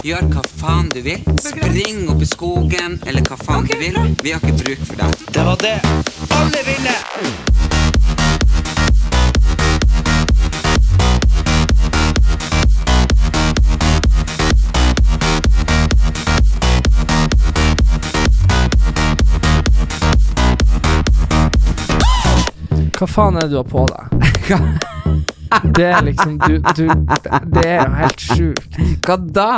Gjør hva faen du vil. Spring opp i skogen, eller hva faen du vil. Vi har ikke bruk for deg. Det var det alle ville! Hva faen er det du har på deg? Det er liksom du, du, Det er jo helt sjukt. Hva da?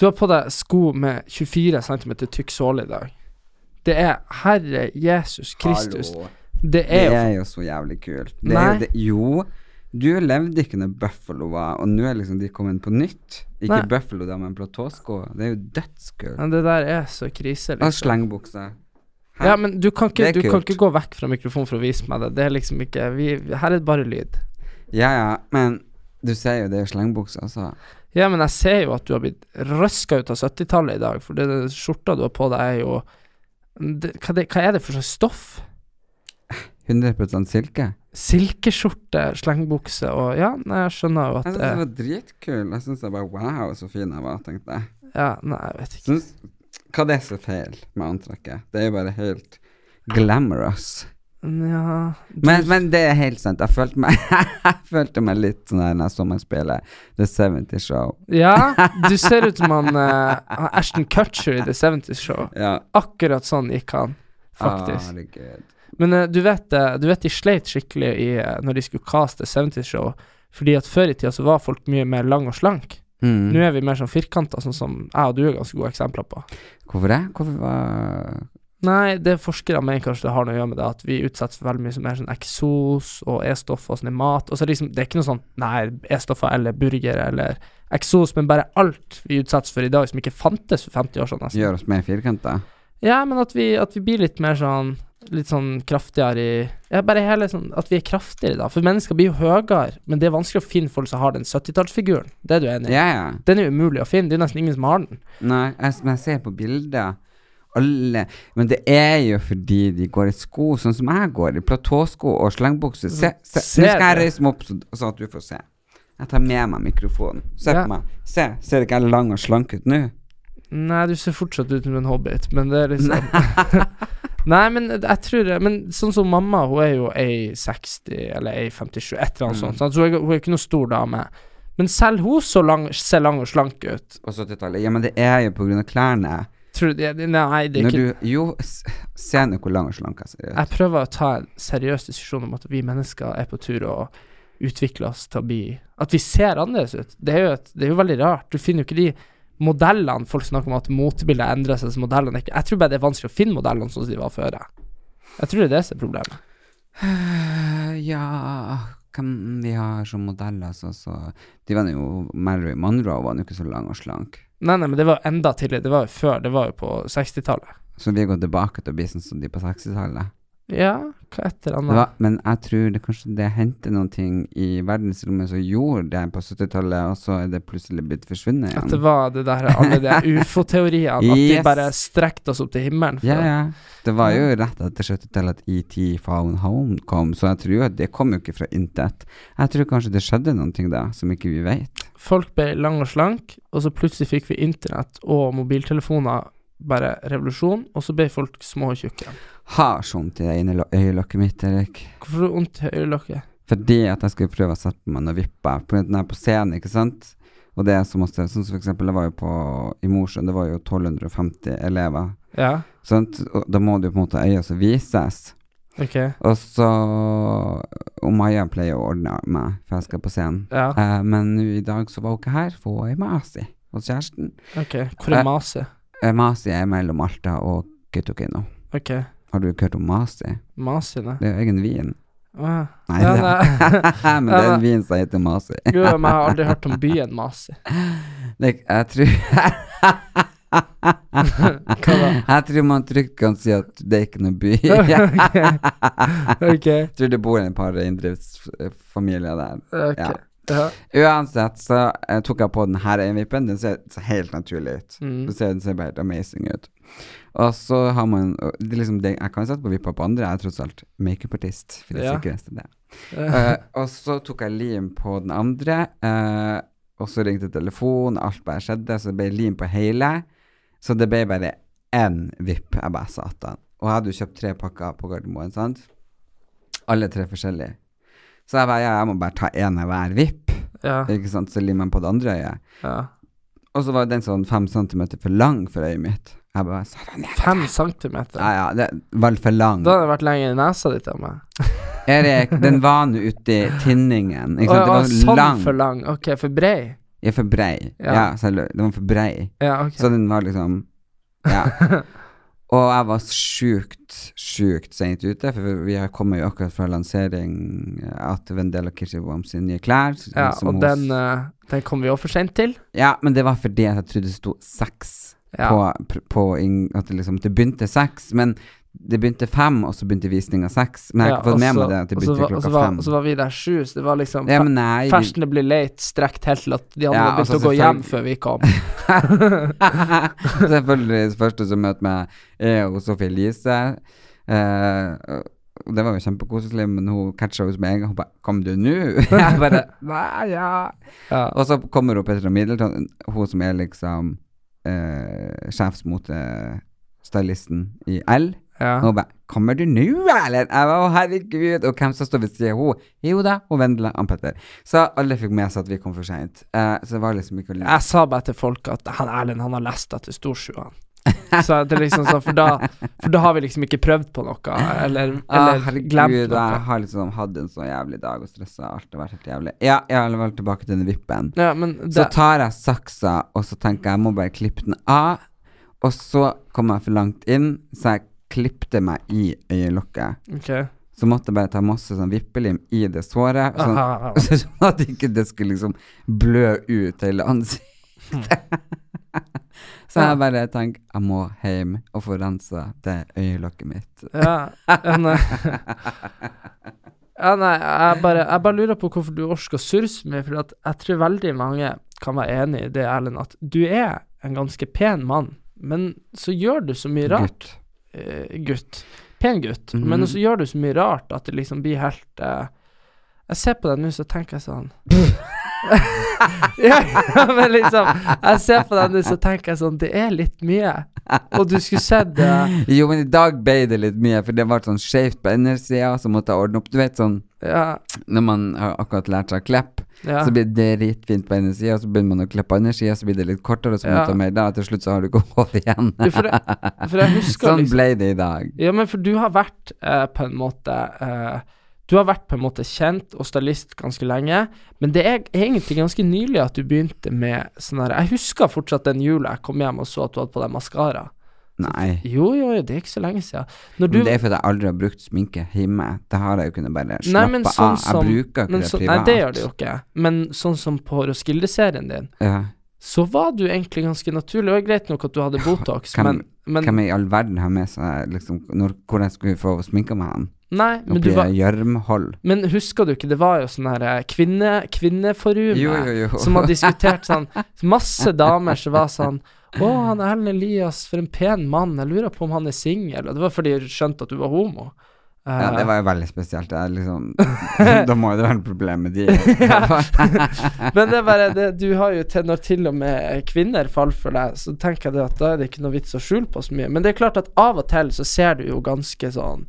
Du har på deg sko med 24 cm tykk såle i dag. Det er Herre Jesus Kristus. Hallo. Det Det er jo er jo så jævlig kult. Det er jo, det, jo, du levde ikke når Buffalo var, og nå er liksom de kommet på nytt. Ikke Nei. Buffalo, da, men platåsko. Det er jo dødskult. Men det der er så krise, Og liksom. slengbukse. Ja, men du kan, ikke, du kan ikke gå vekk fra mikrofonen for å vise meg det. Det er liksom ikke vi, Her er det bare lyd. Ja, ja, men du ser jo det er slengbukse, altså. Ja, men jeg ser jo at du har blitt røska ut av 70-tallet i dag, for det, det skjorta du har på deg, er jo det, hva, det, hva er det for slags stoff? 100% silke. Silkeskjorte, slengbukse og Ja, nei, jeg skjønner jo at Jeg syns det var dritkul. Jeg syns bare wow, så fin jeg var, tenkte jeg. Ja, nei, jeg vet ikke. Synes, hva det er så feil med antrekket? Det er jo bare helt glamorous. Ja du, Men, men det er helt sant. Jeg følte meg, jeg følte meg litt sånn her når jeg så meg spille The 70 Show. Ja, du ser ut som han uh, Ashton Kutcher i The 70's Show. Ja. Akkurat sånn gikk han, Ah, faktisk. Herregud. Men uh, du vet uh, Du vet de sleit skikkelig i, når de skulle caste 70's Show, fordi at før i tida så var folk mye mer lang og slank. Mm. Nå er vi mer sånn firkanta, sånn som jeg og du er ganske gode eksempler på. Hvorfor det? Hvorfor var Nei, det forskere mener kanskje det har noe å gjøre med det at vi utsettes for veldig mye som er sånn eksos og E-stoffer og sånn i mat. Og så liksom, det er ikke noe sånn nei, E-stoffer eller burger eller eksos, men bare alt vi utsettes for i dag som ikke fantes for 50 år siden nesten. Gjør oss mer firkanta? Ja, men at vi, at vi blir litt mer sånn Litt sånn kraftigere i Ja, bare hele sånn At vi er kraftigere, da. For mennesker blir jo høyere, men det er vanskelig å finne folk som har den 70-tallsfiguren. Det er du enig i? Ja, ja. Den er jo umulig å finne. Det er nesten ingen som har den. Nei, jeg, men jeg ser på bilder alle Men det er jo fordi de går i sko sånn som jeg går, i platåsko og slengbukse. Se, se, Ser nå skal jeg reise meg opp så, så at du får se. Jeg tar med meg mikrofonen. Se Ja. på meg. Se, ser ikke jeg lang og slank ut nå? Nei, du ser fortsatt ut som en hobbit, men det er liksom Nei, men jeg tror det Men sånn som mamma, hun er jo A60 eller A57, et eller annet Mm. sånt. Så hun er, hun er ikke noe stor dame. Men selv hun så lang, ser lang og slank ut. På 70-tallet. Ja, men det er jo på grunn av klærne. Tror du? Nei, det er ikke du Jo, se nå hvor lang og slank jeg ser ut. Jeg prøver å ta en seriøs diskusjon om at vi mennesker er på tur å utvikle oss til å bli At vi ser annerledes ut. Det er jo, et, det er jo veldig rart. Du finner jo ikke de modellene Folk snakker om at motebildet endrer seg, så modellene ikke Jeg tror bare det er vanskelig å finne modellene sånn som de var før. jeg. Tror det er det som er problemet. Ja Hvem vi har som modeller, så, så De var jo Marilyn Monroe var jo ikke så lang og slank. Nei, nei, men det var enda tidligere. Det var jo før. Det var jo på 60-tallet. Så vi går tilbake til å bli sånn som de på 60-tallet. Ja, hva et eller annet. men jeg tror det kanskje det hendte noen ting i verdensrommet som gjorde det på 70-tallet, og så er det plutselig blitt forsvunnet At det var det der, alle de ufo-teoriene. At de bare strekte oss opp til himmelen. Ja, ja. Det var jo rett etter 70-tallet at ET Found Home kom, så jeg tror at det kom jo ikke fra intet. Jeg tror kanskje det skjedde noen ting da, som ikke vi vet. folk ble lang og slank, og så plutselig fikk vi internett og mobiltelefoner, bare revolusjon, og så ble folk små og tjukke. Har så vondt i det øyelokket mitt, Erik. Hvorfor har du vondt i øyelokket? Fordi at jeg skulle prøve å sette på meg noen vipper. På den på scenen, ikke sant? Og det er så masse Sånn som for eksempel, det var jo på I Mosjøen, det var jo 1250 elever. Ja, Sant? Og da må det jo på en måte øyet som vises. ok. Og så Og Maja pleier å ordne meg, for jeg skal på scenen. Ja, Eh, men i dag så var hun ikke her, for hun er i Masi hos kjæresten. ok. Hvor er Eh, Masi? Eh, Masi er mellom Alta og Kautokeino. Ok. Har du ikke hørt om Masi? Masi, nei. Det er jo egen vin. Å. Nei, Ja, nei. men det er en vin som heter Masi. Gud, men jeg har aldri hørt om byen Masi. Det, jeg tror Hva da? Jeg tror man trygt kan si at det er ikke noen by. Ok. Jeg tror det bor en par inndriftsfamilier der. ok. Ja. Ja. Uansett så eh, tok jeg på den her øyenvippen. Den ser, ser helt naturlig ut. Mm. Den, ser, den ser bare helt amazing ut. Og så har man det liksom det, Jeg kan sette på vippa på andre, jeg er tross alt makeupartist. For det Ja. sikreste det. Eh, og så tok jeg lim på den andre, uh, og så ringte telefonen, alt bare skjedde, så det ble lim på hele. Så det ble bare én vipp. Jeg bare satan. Og jeg hadde jo kjøpt tre pakker på Gardermoen, sant? Alle tre forskjellige. Så jeg bare, ja, jeg må bare ta én av hver vipp, Ja. ikke sant, så limer man på det andre øyet. ja. Og så var den sånn fem centimeter for lang for øyet mitt. Jeg bare, ja. Fem centimeter. Ja, ja, det var for lang. Da hadde det vært lenger i nesa di til meg. Erik, den var nå ute i tinningen, ikke sant, Å, det var sånn lang. for lang. Ok, for brei. Ja, for brei. Ja. Ja, selv, den var for brei. Ja, okay. Så den var liksom Ja. Og jeg var sjukt, sjukt seint ute, for vi har kommet jo akkurat fra lansering at Vendela Kirsebom sine nye klær. ja, og den, eh, den kom vi òg for sent til. Ja, men det var fordi jeg trodde det sto seks Ja. på, på in, At det liksom Det begynte seks, men det begynte fem, og så begynte visninga seks. Men jeg har ikke fått med meg det at det begynte var- klokka var- fem. Og så var vi der sju, så det var liksom Ja, nei Fersene ble late, strekt helt til at de andre Ja, begynte altså, å gå hjem før vi kom. Selvfølgelig, det første som møter meg, er jo Sofie Elise. Eh, det var jo kjempekoselig, men hun catcha hos meg. Hun bare 'Kom du nå?' Jeg bare Nei, ja. Ja. Og så kommer hun Petra Middleton, hun som er liksom uh, sjefsmotestylisten i L. ja. Og hun bare 'Kommer du nå, eller?' Jeg bare 'Å, herregud'. Og hvem som står ved siden av henne? Jo da, hun Vendela, og Petter. Så alle fikk med seg at vi kom for seint. Eh, så det var liksom ikke å Jeg sa bare til folk at han Erlend, han har lest etter Storsjuan. Så det er liksom sånn, for da, for da har vi liksom ikke prøvd på noe, eller, Ah, eller herregud, glemt jeg har liksom hatt en så jævlig dag og stressa. Alt har vært helt jævlig. Ja, jeg har vel tilbake til den vippen. Ja, men Så tar jeg saksa, og så tenker jeg jeg må bare klippe den av. Og så kom jeg for langt inn, så jeg klippte meg i øyelokket. Okay. Så måtte jeg bare ta masse sånn vippelim i det såret, sånn, Aha. sånn at ikke det skulle liksom blø ut hele ansiktet. så jeg bare tenker jeg må hjem og få rensa det øyelokket mitt. Ja, ja, nei. Ja, nei, jeg bare, jeg bare lurer på hvorfor du orker å surre så mye, for jeg tror veldig mange kan være enig i det, Erlend, at du er en ganske pen mann, men så gjør du så mye rart. Gutt. Uh, gutt. Pen gutt, Mhm. men så gjør du så mye rart at det liksom blir helt uh, Jeg ser på deg nå, så tenker jeg sånn ja, ja, men liksom Jeg ser på deg nå, så tenker jeg sånn Det er litt mye. Og du skulle sett det. Jo, men i dag ble det litt mye, for det ble sånn skjevt på innersida, så måtte jeg ordne opp. Du vet sånn Ja, når man har akkurat lært seg å klippe, ja. så blir det dritfint på ene sida, så begynner man å klippe på andre sida, så blir det litt kortere, så må Ja. du ta mer da, til slutt så har du ikke hold igjen. For, det, for jeg husker sånn liksom ble det i dag. Ja, men for du har vært eh, på en måte eh, Du har vært på en måte kjent og stylist ganske lenge, men det er egentlig ganske nylig at du begynte med sånn her Jeg husker fortsatt den jula jeg kom hjem og så at du hadde på deg maskara. Nei. Jo, jo, jo, det er ikke så lenge siden. Du Men det er fordi jeg aldri har brukt sminke hjemme. Det har jeg jo kunnet bare slappe nei, sånn av. Jeg som- bruker ikke men det så, privat. Nei, det gjør det jo ikke. Men sånn som på Roskilde-serien din, Ja. så var du egentlig ganske naturlig. Det var greit nok at du hadde Botox, Hvem- men, men Hvem i all verden har med seg liksom når, Hvordan skulle vi få sminka med hen? Nei, men du var gjørmhold? Men husker du ikke, det var jo sånn her eh, kvinne, Kvinneforumet Jo, jo, jo. som har diskutert sånn Masse damer som var sånn Å, han Erlend Elias, for en pen mann. Jeg lurer på om han er singel. Og det var fordi jeg skjønte at du var homo. Ja, det Eh, var jo veldig spesielt. Det liksom Da må jo det være et problem med de. Men det er bare det, Du har jo til når til og med kvinner faller for deg, så tenker jeg at da er det ikke noe vits å skjule på så mye. Men det er klart at av og til så ser du jo ganske sånn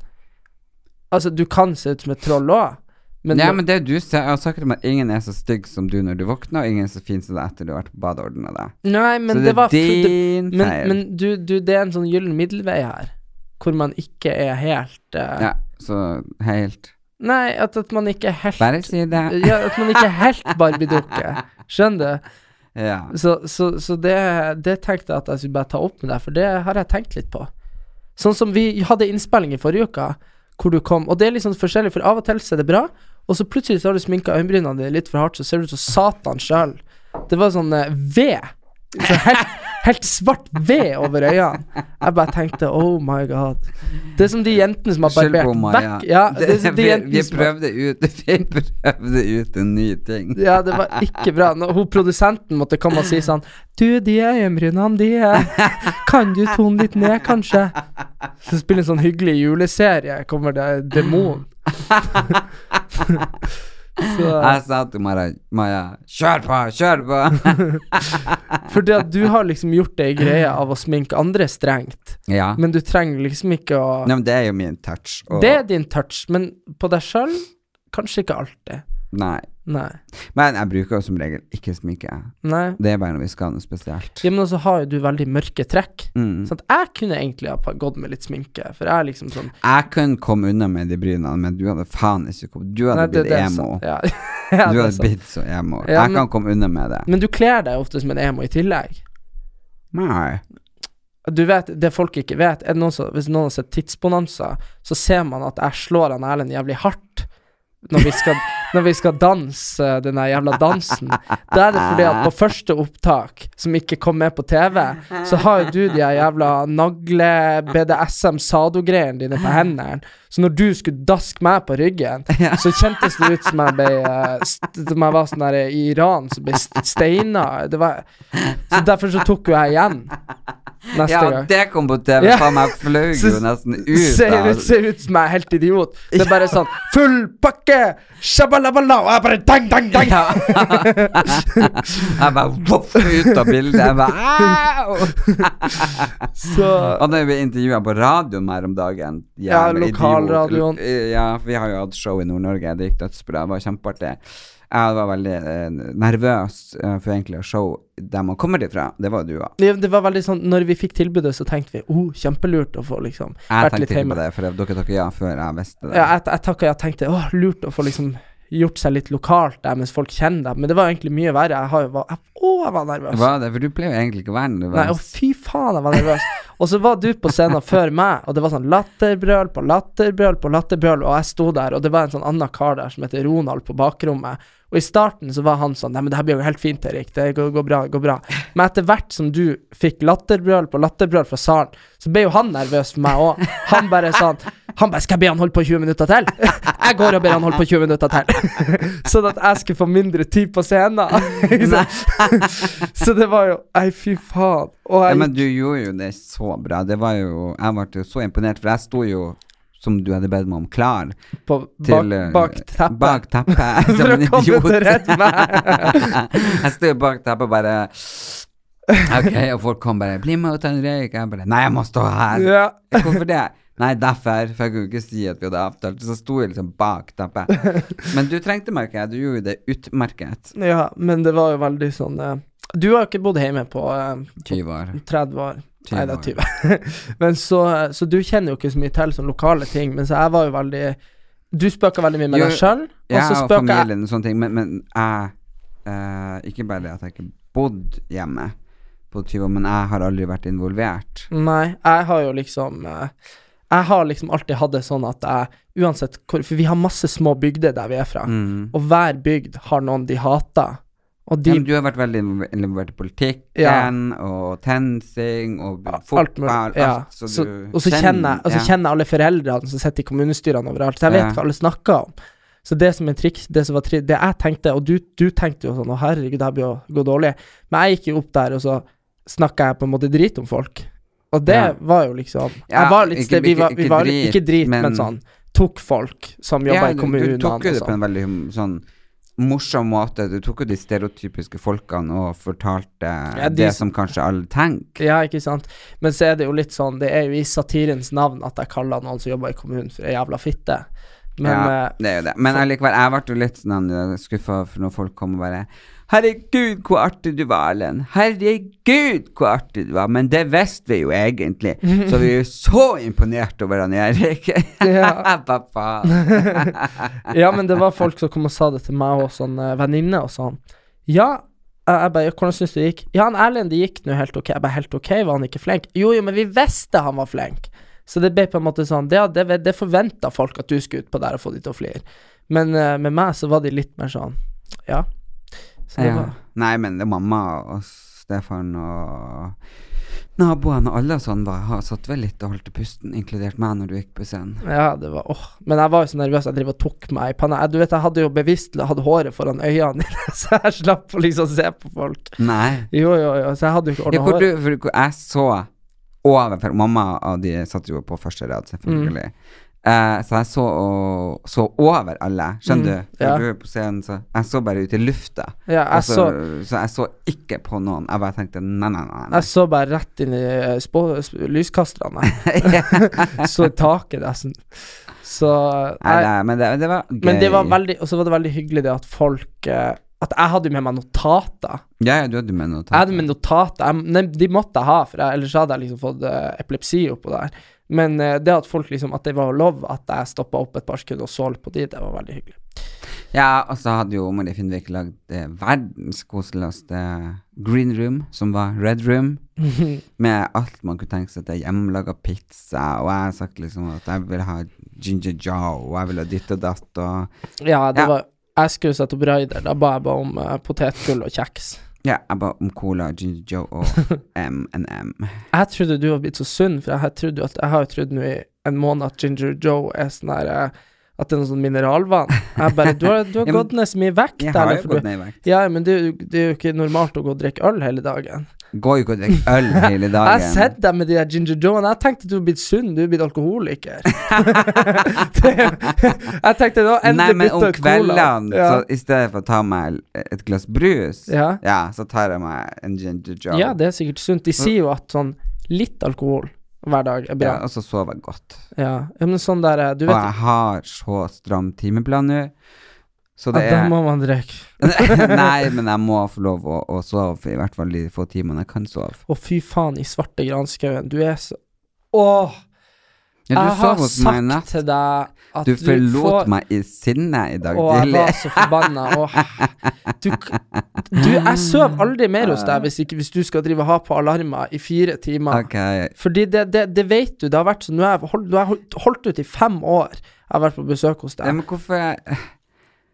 Altså, du kan se ut som et troll òg, men, ja, men det du ser, jeg har sagt meg at ingen er så stygg som du når du våkner, og ingen er så fin som deg etter du har vært på badet og ordna deg. Nei, men så det, det var din Men, feil. men du, du, det er en sånn gyllen middelvei her, hvor man ikke er helt uh, ja, så helt Nei, at, at man ikke er helt Bare si det. Ja, at man ikke er helt Barbie-dukke. Skjønner du? Ja. Så, så, så det, det tenkte jeg at jeg skulle bare ta opp med deg, for det har jeg tenkt litt på. Sånn som vi hadde innspilling i forrige uke, hvor du kom, og det er litt sånn forskjellig, for av og til er det bra, og så plutselig så har du sminka øyenbrynene dine litt for hardt, så ser du ut som Satan sjøl. Det var sånn eh, ved. Så helt, helt svart ved over øynene. Jeg bare tenkte oh my god. Det er som de jentene som har barbert vekk. Ja, det er som de vi, vi prøvde ut Vi prøvde ut en ny ting. ja, det var ikke bra. Når hun produsenten måtte komme og si sånn Du, de øyenbrynene, de er Kan du tone litt ned, kanskje? Så spiller en sånn hyggelig juleserie, kommer det demon. Så Jeg sa til Maja, Maja Kjør på, kjør på! Fordi at du har liksom gjort det i greia av å sminke andre strengt, ja. men du trenger liksom ikke å Nei, men det er jo min touch. Og, Det er din touch, men på deg sjøl kanskje ikke alltid. Nei. Nei. Men jeg bruker jo som regel ikke sminke. Nei. Det er bare når vi skal noe spesielt. Ja, men også har jo du veldig mørke trekk. Mm. Sånn at jeg kunne egentlig ha gått med litt sminke, for jeg er liksom sånn Jeg kunne komme unna med de brynene, men du hadde faen ikke kommet Du hadde Nei, det- blitt det emo. Ja. ja, Du hadde blitt så emo. Ja, jeg men- kan komme unna med det. Men du kler deg ofte som en emo i tillegg. Nei. Du vet, det folk ikke vet, noen som, hvis noen har sett Tidsbonanza, så ser man at jeg slår han Erlend jævlig hardt når vi skal, når vi skal danse den jævla dansen. Da er det fordi at på første opptak, som ikke kom med på TV, så har jo du de jævla nagle-BDSM-sado-greiene dine på hendene. Så når du skulle daske meg på ryggen, så kjentes det ut som jeg ble eh, Som jeg var sånn der i Iran som ble steina. Det var Så derfor så tok jo jeg igjen. Neste Ja, gang. det kom på TV. Ja. Faen meg fløy jo nesten ut Ser ut, ser ut som jeg er helt idiot. Det er bare sånn Full pakke! Shabalabala! Og jeg bare dang, dang, dang! Jeg bare voff ut av bildet. Jeg bare! Så Og da vi intervjua på radioen her om dagen Ja, lokalradioen. Ja, vi har jo hatt show i Nord-Norge. Det gikk dødsbra. Det var kjempeartig. Jeg var veldig eh, nervøs eh, for egentlig å show der man kommer ifra. Det var du òg. det, det var veldig sånn Når vi fikk tilbudet, så tenkte vi oh, kjempelurt å få liksom Jeg vært tenkte litt ikke hjemme. på det, for dere takket ja før jeg visste det. Ja, jeg, jeg takka ja, tenkte åh, lurt å få liksom gjort seg litt lokalt der mens folk kjenner deg, men det var egentlig mye verre. Jeg har jo var, jeg, Å, jeg var nervøs. Var det? For du pleier jo egentlig ikke å være nervøs. Nei, å fy faen, jeg var nervøs. Og så var du på scenen før meg, og det var sånn latterbrøl på latterbrøl på latterbrøl, og jeg sto der, og det var en sånn annen kar der som heter Ronald på bakrommet. Og i starten så var han sånn Nei, men det her blir jo helt fint, Erik. Det går, går bra, går bra. Men etter hvert som du fikk latterbrøl på latterbrøl fra salen, så ble jo han nervøs for meg òg. Han bare sånn Han bare Skal jeg be han holde på 20 minutter til? Jeg går og ber han holde på 20 minutter til. Sånn at jeg skulle få mindre tid på scenen. Så det var jo Nei, fy faen. Og Ja, men du gjorde jo det så bra. Det var jo Jeg ble jo så imponert, for jeg sto jo som du hadde bedt meg om, klar på, til bak, eh, bak teppet. Bak teppet, For å komme til rett meg. jeg jo bak teppet bare Ok, og folk kom bare 'Bli med og ta en røyk'. Jeg bare 'Nei, jeg må stå her'. Ja. Hvorfor det? Nei, derfor. For jeg kunne ikke si at vi hadde avtalt. Så sto jeg liksom bak teppet. Men du trengte meg ikke. Du gjorde det utmerket. ja, men det var jo veldig sånn eh, Du har jo ikke bodd hjemme på eh, 20 år. 30 år. 20 Nei, det er 20. men så, så du kjenner jo ikke så mye til sånne lokale ting, Men så jeg var jo veldig Du spøka veldig mye med Jo, deg sjøl, og Ja, så og spøka jeg familien og sånne ting. Men, men jeg eh, Ikke bare det at jeg ikke bodd hjemme på 20 år, men jeg har aldri vært involvert. Nei, jeg har jo liksom eh, Jeg har liksom alltid hatt det sånn at jeg Uansett hvor For vi har masse små bygder der vi er fra, Mm. og hver bygd har noen de hater. Og de Ja, du har vært veldig involver- involvert i politikken og TenSing og fotball, Alt, Ja. alt, så Så, og så kjenner, ja. kjenner jeg alle foreldrene som sitter i kommunestyrene overalt, så jeg vet hva alle snakker om. Så det som er triks, det som var triks, Det jeg tenkte, og du, du tenkte jo sånn Å, herregud, det her blir å gå dårlig. Men jeg gikk jo opp der, og så snakka jeg på en måte drit om folk. Og det Ja. var jo liksom Jeg var litt sted, vi var, vi var Ikke drit, men, men- sånn Tok folk som jobba ja, i kommunene du tok jo det på sånn. en veldig sånn morsom måte. Du tok jo de stereotypiske folkene og fortalte Ja, de det som kanskje alle tenker. Ja, ikke sant. Men så er det jo litt sånn Det er jo i satirens navn at jeg kaller noen som jobber i kommunen for ei jævla fitte. Men ja, eh, det er jo det. Men allikevel, jeg ble jo litt sånn skuffa når folk kom og bare Herregud, hvor artig du var, Erlend. Herregud, hvor artig du var. Men det visste vi jo egentlig. Så vi er jo så imponert over han Erik. Ja. Pappa. Ja, men det var folk som kom og sa det til meg og sånn uh, venninne og sånn. Ja, jeg bare, hvordan syns du det gikk? Ja, han Erlend, det gikk nå helt ok. Jeg bare, helt ok, var han ikke flink? Jo, jo, men vi visste han var flink. Så det ble på en måte sånn Det, det, det forventa folk at du skulle ut på der og få de til å flire. Men uh, med meg så var de litt mer sånn Ja. Så det Ja. var Nei, men det, mamma og Stefan og naboene og alle og sånn var, har satt vel litt og holdt pusten, inkludert meg når du gikk på scenen. Ja, det var åh. Men jeg var jo så nervøs, jeg driver og tok meg i panna. Jeg, du vet, jeg hadde jo bevisst hatt håret foran øynene dine, så jeg slapp å liksom se på folk. Nei. Jo, jo, jo, så jeg hadde jo ikke ordna du, for jeg så over For mamma og de satt jo på første rad, selvfølgelig. Mm. Eh, så jeg så, så over alle, skjønner Mm, du? Ja. du på scenen, så jeg så bare ut i lufta. Ja, jeg så, så så jeg så ikke på noen. Jeg bare tenkte nei, nei, nei. nei. Jeg så bare rett inn i eh, spå, lyskasterne. så taket, nesten. Så nei, nei, men det, det var gøy. Men det var veldig Og så var det veldig hyggelig det at folk eh, At jeg hadde med meg notater. Ja, ja, du hadde med notater. Jeg hadde med notater. Jeg, de måtte jeg ha, for jeg, ellers hadde jeg liksom fått uh, epilepsi oppå der. Men uh, det at folk liksom At det var lov at jeg stoppa opp et par sekunder og så litt på de, det var veldig hyggelig. Ja, og så hadde jo Marie Finnvik lagd det verdens koseligste green room, som var red room, med alt man kunne tenke seg til hjemmelaga pizza, og jeg har sagt liksom at jeg vil ha ginger joe, og jeg vil ha ditt og datt, og Ja, det Ja. var Jeg skulle sette opp raider. Da ba jeg bare om uh, potetgull og kjeks. ja, jeg ba om cola, ginger joe og M&M. Jeg trodde du var blitt så sunn, for jeg, trodde at, jeg har jo trodd nå i en måned at Ginger Joe er sånn her eh, At det er noe sånn mineralvann. Jeg bare Du har, du har Ja, men gått ned så mye vekt, Jeg har eller? jo gått du, ned i vekt. ja, men det, det er jo ikke normalt å gå og drikke øl hele dagen. Går jo ikke og drikker øl hele dagen. Jeg har sett deg med de der Ginger Joe-ene. Jeg tenkte du var blitt sunn, du er blitt alkoholiker. jeg tenkte nå Nei, endelig men om kveldene, Ja. så i stedet for å ta meg et glass brus, Ja. så tar jeg meg en ginger joe. ja, det er sikkert sunt. De sier jo at sånn litt alkohol hver dag er Ja, og så sover jeg godt. Ja, ja men sånn der du vet Og jeg har så stram timeplan nå, så ja, det Da er må man drikke. Nei, men jeg må få lov å, å sove, i hvert fall de få timene jeg kan sove. Å, fy faen, i svarte granskauen. Du er så Åh! Ja, jeg har sagt til deg at Du forlot får meg i sinne i dag Å, jeg var så forbanna. Åh. Du, du, jeg sover aldri mer hos deg hvis, ikke, hvis du skal drive og ha på alarmer i fire timer. Okay. Fordi det, det, det vet du. Det har vært sånn Nå har jeg holdt, jeg holdt, ut i fem år. Jeg har vært på besøk hos ja, deg. men hvorfor, ja,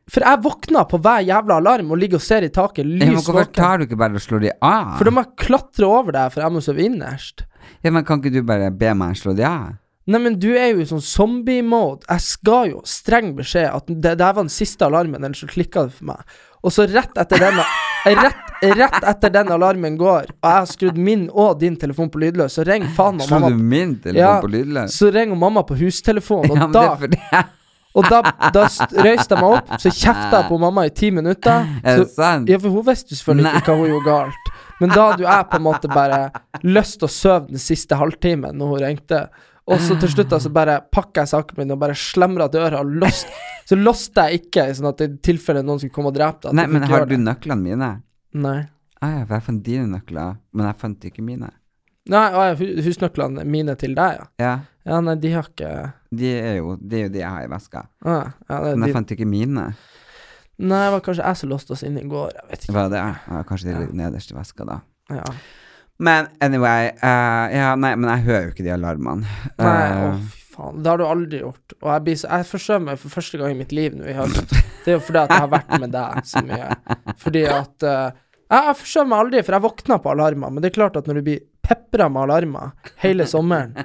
For jeg våkner på hver jævla alarm og ligger og ser i taket, men hvorfor våken. tar du ikke bare og slår de av? For da må jeg klatre over deg, for jeg må sove innerst. Ja, men kan ikke du bare be meg slå de av? Nei, men du er jo i sånn zombie-mode. Jeg skal jo streng beskjed at det det var den siste alarmen, ellers så klikka det for meg. Og så rett etter den Rett, rett etter den alarmen går, og jeg har skrudd min og din telefon på lydløs, så ring faen meg Slo mamma. du min telefon Ja, på lydløs? Så ringer mamma på hustelefonen, og Ja, da Og da, da st- røyste jeg meg opp, så kjefta jeg på mamma i ti minutter. Er det Så, sant? ja, for hun visste selvfølgelig ikke hva hun gjorde galt. Men da hadde jo jeg på en måte bare lyst til å sove den siste halvtimen når hun ringte. Og så til slutt altså så bare pakka jeg sakene mine og bare slemra døra og. Så låste jeg ikke, sånn at i tilfelle noen skulle komme og drepe deg. Nei, men har du nøklene mine? Nei. Ah, ja, for jeg fant dine nøkler, men jeg fant ikke mine. Nei, ah, husnøklene mine til deg, ja. Ja, Ja, nei, de har ikke de er jo, det er jo de jeg har i veska. Ja, ja, det, Men jeg de, fant ikke mine. nei, det var kanskje jeg som låste oss inn i går. Jeg vet ikke. Hva er det? Ja, kanskje de ligger nederst i veska, da. Ja. Men anyway uh, Ja, nei, men jeg hører jo ikke de alarmene. Nei, Eh, å fy faen. Det har du aldri gjort. Og jeg, blir så, jeg forsømmer meg for første gang i mitt liv nå i høst. Det er jo fordi at jeg har vært med deg så mye. Fordi at uh, Jeg, jeg forsømmer meg aldri, for jeg våkner på alarmer. Men det er klart at når du blir pepra med alarmer hele sommeren,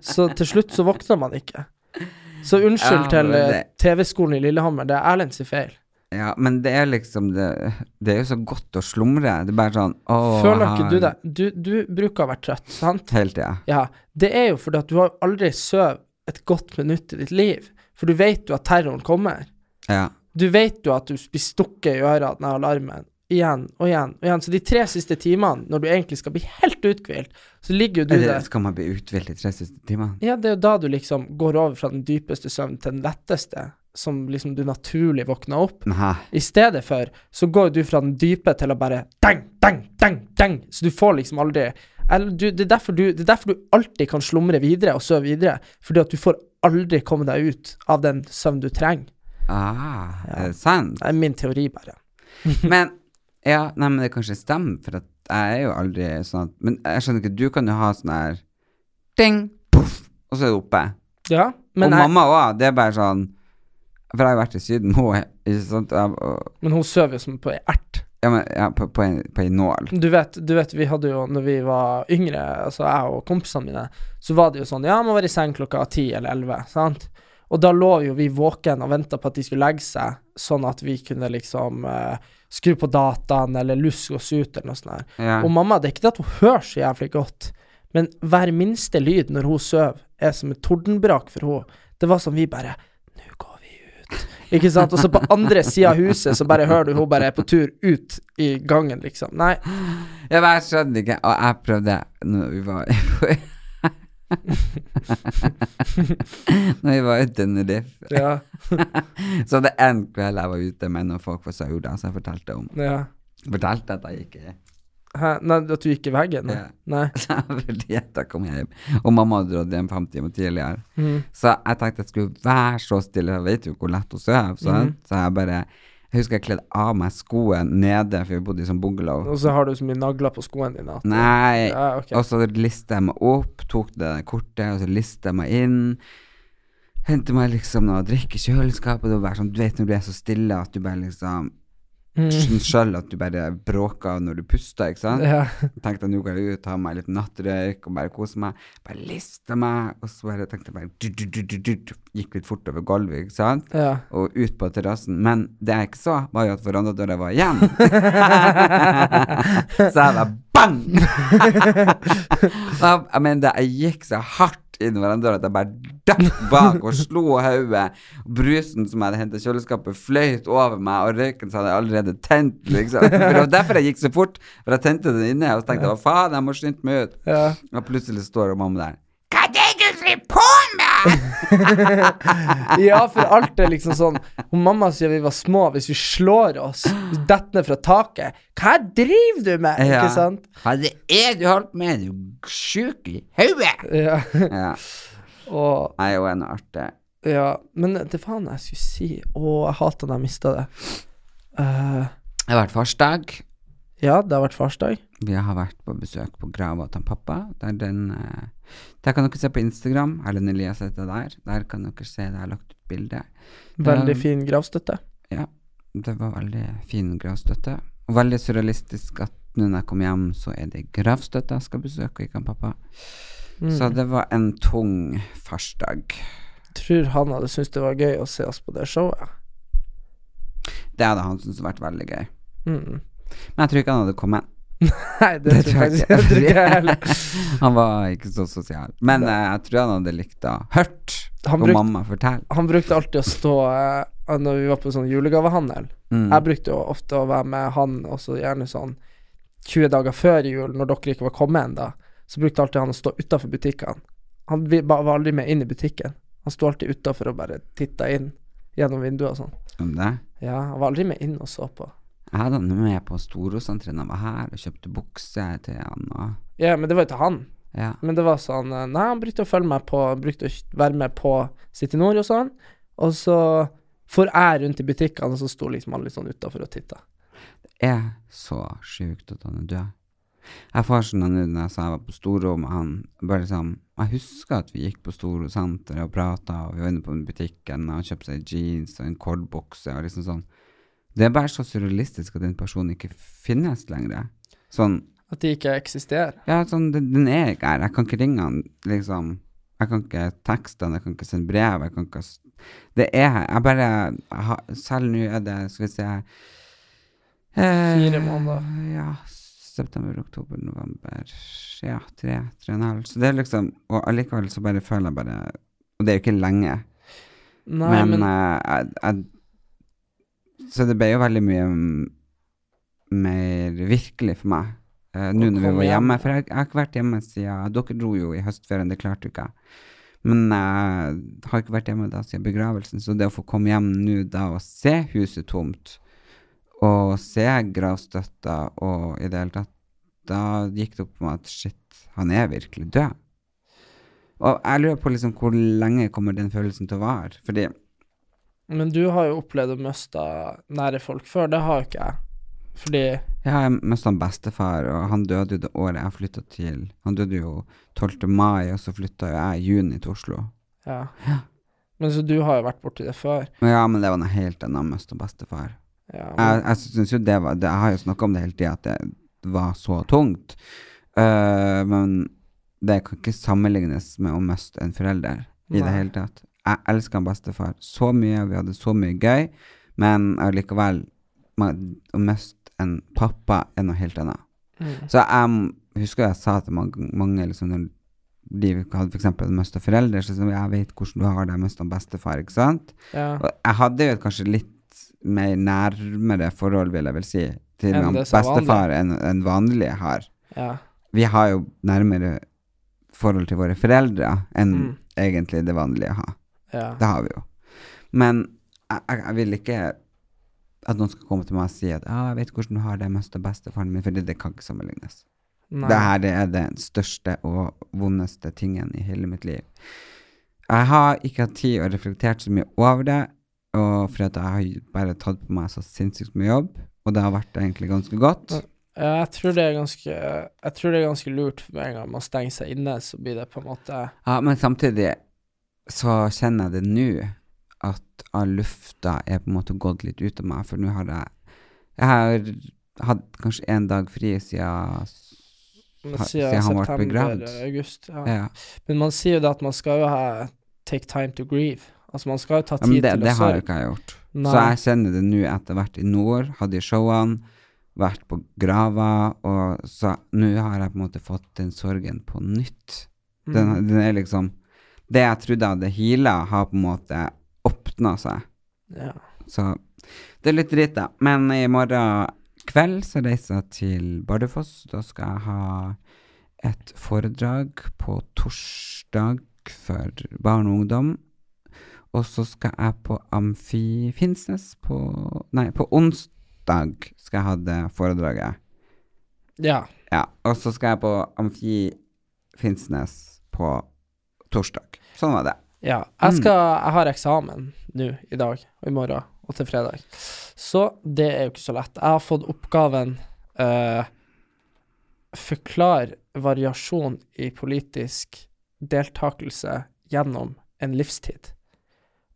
så til slutt så våkner man ikke. Så unnskyld Ja, til eh, det- TV-skolen i Lillehammer. Det er Erlend sin feil. ja, men det er liksom det, det er jo så godt å slumre. Det er bare sånn Å, Føler ikke du det? Du, du bruker å være trøtt, sant? Hele tida. Ja, det er jo fordi at du har aldri sovet et godt minutt i ditt liv. For du vet jo at terroren kommer. Ja. Du vet jo at du blir stukket i øret av den alarmen. Igjen og igjen og igjen. Så de tre siste timene, når du egentlig skal bli helt uthvilt, så ligger jo du der. skal man bli uthvilt de tre siste timene? Ja, det er jo da du liksom går over fra den dypeste søvnen til den letteste, som liksom du naturlig våkner opp. Nei. I stedet for så går du fra den dype til å bare deng, deng, deng, deng, Så du får liksom aldri eller du, det, er derfor du, det er derfor du alltid kan slumre videre og sove videre. Fordi at du får aldri komme deg ut av den søvn du trenger. Ah, Ja. er det sant? Det er min teori, bare. Men Ja, nei, men det kanskje stemmer, for jeg er jo aldri sånn at Men jeg skjønner ikke, du kan jo ha sånn her ding, poff, og så er det oppe. Ja, men, og jeg, mamma òg, det er bare sånn For jeg har jo vært i Syden hun ikke sant? Og, og, men hun sover jo som på ei ert. Ja, men ja, på, på, en, på en nål. Du vet, du vet, vi hadde jo, når vi var yngre, altså jeg og kompisene mine, så var det jo sånn Ja, må være i seng klokka ti eller elleve, sant? Og da lå jo vi våken og venta på at de skulle legge seg, sånn at vi kunne liksom eh, skru på dataen eller lusk oss ut eller noe sånt. Ja. Og mamma, det er ikke det at hun hører så jævlig godt, men hver minste lyd når hun sover, er som et tordenbrak for henne. Det var sånn vi bare Nå går vi ut. Ikke sant? Og så på andre sida av huset så bare hører du hun bare er på tur ut i gangen, liksom. Nei. Jeg skjønner ikke. Og jeg prøvde når vi var Når vi var ute i Tenerife. Ja. Så det en kveld jeg var ute med noen folk fra Sauda, som jeg fortalte om. ja. Fortalte at jeg gikk i Hæ? Nei, at du gikk i veggen? Ja. Nei. Fordi jeg kom hjem. Og mamma hadde dratt hjem fem timer tidligere. Mm. Så jeg tenkte jeg skulle være så stille, jeg vet jo hvor lett hun sover. mm. Så jeg bare Jeg husker jeg kledde av meg skoene nede, for vi bodde i sånn bungalow. Og så har du så mye nagler på skoene dine at Nei. Ja, okay. Og så lista jeg meg opp, tok det kortet, og så lista jeg meg inn. Hentet meg liksom noe å drikke i kjøleskapet. Det var bare sånn, du vet når du er så stille at du bare liksom Mm. sjøl at du bare bråker når du puster, ikke sant? Ja. Tenkte jeg nå går jeg ut, tar meg litt nattrøyk og bare koser meg. Bare lister meg, og så bare tenkte jeg bare du, du, du. Gikk litt fort over gulvet, ikke sant? Ja. Og ut på terrassen. Men det jeg ikke så, var jo at verandadøra var igjen. så jeg bare bang! Og jeg mener, jeg gikk så hardt inn døra at jeg bare datt bak og slo hodet. Brusen som jeg hadde hentet i kjøleskapet, fløyt over meg, og røyken så hadde jeg allerede tent. Liksom. For det var derfor jeg gikk så fort. For jeg tente den inne, og så tenkte jeg hva faen, jeg må skynde meg ut. Ja. Og plutselig står mamma der. Hva er det du driver på? ja, for alt er liksom sånn Hun mamma sier vi var små, hvis vi slår oss, detter ned fra taket Hva driver du med? Ikke sant? Hva er du holdt med? Du sjuk i hodet? Ja. Ja. Og Nei, hun er noe artig. Ja, men det faen jeg skulle si Å, jeg hater da jeg mista det. Uh, Det har vært farsdag. ja, det har vært farsdag. Vi har vært på besøk på grava til pappa. Der, den, eh, der kan dere se på Instagram. Erlend Elias heter der. Der kan dere se det. Har lagt ut bilde. Veldig fin gravstøtte. Ja, det var veldig fin gravstøtte. Og veldig surrealistisk at nå når jeg kom hjem, så er det gravstøtte jeg skal besøke, og ikke han pappa. Mm. Så det var en tung farsdag. Tror han hadde syntes det var gøy å se oss på det showet. Det hadde han syntes vært veldig gøy. Mm. Men jeg tror ikke han hadde kommet. Nei, det, tror jeg ikke. jeg tror ikke heller. han var ikke så sosial. Men eh, jeg tror han hadde likt å hørt Han brukte- mamma fortelle. Han brukte alltid å stå eh, Når vi var på sånn julegavehandel. Mm. Jeg brukte jo ofte å være med han også gjerne sånn 20 dager før jul, når dere ikke var kommet ennå. Så brukte alltid han å stå utafor butikkene. Han var aldri med inn i butikken. Han sto alltid utafor og bare titta inn gjennom vinduet og sånn. Ja, han var aldri med inn og så på. Jeg hadde han med på Storosenteret da han var her, og kjøpte bukse til han. Og, Ja, men det var jo til han. ja. Men det var sånn eh, Nei, han brukte å følge meg på Brukte å være med på City Nord og sånn. Og så for jeg rundt i butikkene, og så sto liksom alle litt sånn utafor og titta. Det er så sjukt at han er død. Jeg får sånn nå når jeg sa jeg var på Storo med han bare liksom, Jeg husker at vi gikk på Storo senter og prata, og vi var inne på butikken, og han kjøpte seg jeans og en kordbukse og liksom sånn. Det er bare så surrealistisk at den personen ikke finnes lenger. Sånn At de ikke eksisterer. Ja, sånn, den, den er ikke her. Jeg kan ikke ringe han, liksom. Jeg kan ikke tekste han, jeg kan ikke sende brev, jeg kan ikke Det er her. Jeg bare jeg har, Selv nå er det, skal vi se eh, Fire måneder. Ja. September, oktober, november Ja, tre, tre og en halv. Så det er liksom Og allikevel så bare føler jeg bare Og det er jo ikke lenge. Nei, men men, eh, jeg, jeg Så det ble jo veldig mye mer virkelig for meg uh, nå når vi var hjemme. For jeg, jeg har ikke vært hjemme siden Dere dro jo i høstferien, det klarte jo ikke jeg. Men jeg har ikke vært hjemme da siden begravelsen, så det å få komme hjem nå da og se huset tomt, og se gravstøtta og i det hele tatt, da gikk det opp for meg at shit, han er virkelig død. Og jeg lurer på liksom hvor lenge kommer den følelsen til å vare, fordi men du har jo opplevd å miste nære folk før. Det har jo ikke jeg. Fordi Jeg har mista bestefar, og han døde jo det året jeg flytta til Han døde jo 12. mai, og så flytta jo jeg i juni til Oslo. Ja. Men så du har jo vært borti det før. Ja, men det var noe helt annet å miste bestefar. Ja, Jeg, men, jeg syns jo det var det, Jeg har jo snakka om det hele tida, at det var så tungt. Uh, men det kan ikke sammenlignes med å miste en forelder i det hele tatt. Jeg elsker en bestefar så mye, vi hadde så mye gøy, men allikevel Å miste en pappa er noe helt annet. mm, Så jeg husker jeg sa til mange, mange liksom, når de hadde eksempel mista foreldre, så sa jeg vet hvordan du har det, jeg mista bestefar, ikke sant? ja. Og jeg hadde jo et kanskje litt mer nærmere forhold, vil jeg vel si, til Enn er bestefar enn vanlig vanlige har. ja. Vi har jo nærmere forhold til våre foreldre enn Mm. egentlig det vanlige har. Ja. Det har vi jo. Men jeg, jeg, jeg vil ikke at noen skal komme til meg og si at ah, 'jeg vet hvordan du har det, mest av bestefaren min', for det, kan ikke sammenlignes. Nei. Det her det er den største og vondeste tingen i hele mitt liv. Jeg har ikke hatt tid og reflektert så mye over det, og for at jeg har bare tatt på meg så sinnssykt mye jobb, og det har vært egentlig ganske godt. Ja, Jeg tror det er ganske Jeg tror det er ganske lurt med en gang man stenger seg inne, så blir det på en måte Ja, men samtidig så kjenner jeg det nå, at all lufta er på en måte gått litt ut av meg, for nå har jeg Jeg har hatt kanskje en dag fri siden, siden siden han ble begravd. august. Ja. ja. Men man sier jo det at man skal jo ha take time to grieve. Altså man skal jo ta Ja, tid det, til det å har jo ikke jeg gjort. Nei. Så jeg kjenner det nå etter hvert i nord, hadde i showene, vært på grava, og så nå har jeg på en måte fått den sorgen på nytt. Den, Mm. den er liksom Det jeg trodde hadde heala, har på en måte åpna seg. Ja. Så det er litt dritt, da. Men i morgen kveld så reiser jeg til Bardufoss. Da skal jeg ha et foredrag på torsdag for barn og ungdom. Og så skal jeg på Amfi Finnsnes på Nei, på onsdag skal jeg ha det foredraget. ja. Ja. Og så skal jeg på Amfi Finnsnes på torsdag. Sånn var det. Ja. Jeg, Mm. skal, jeg har eksamen nå i dag og i morgen og til fredag. Så det er jo ikke så lett. Jeg har fått oppgaven uh, Forklar variasjon i politisk deltakelse gjennom en livstid.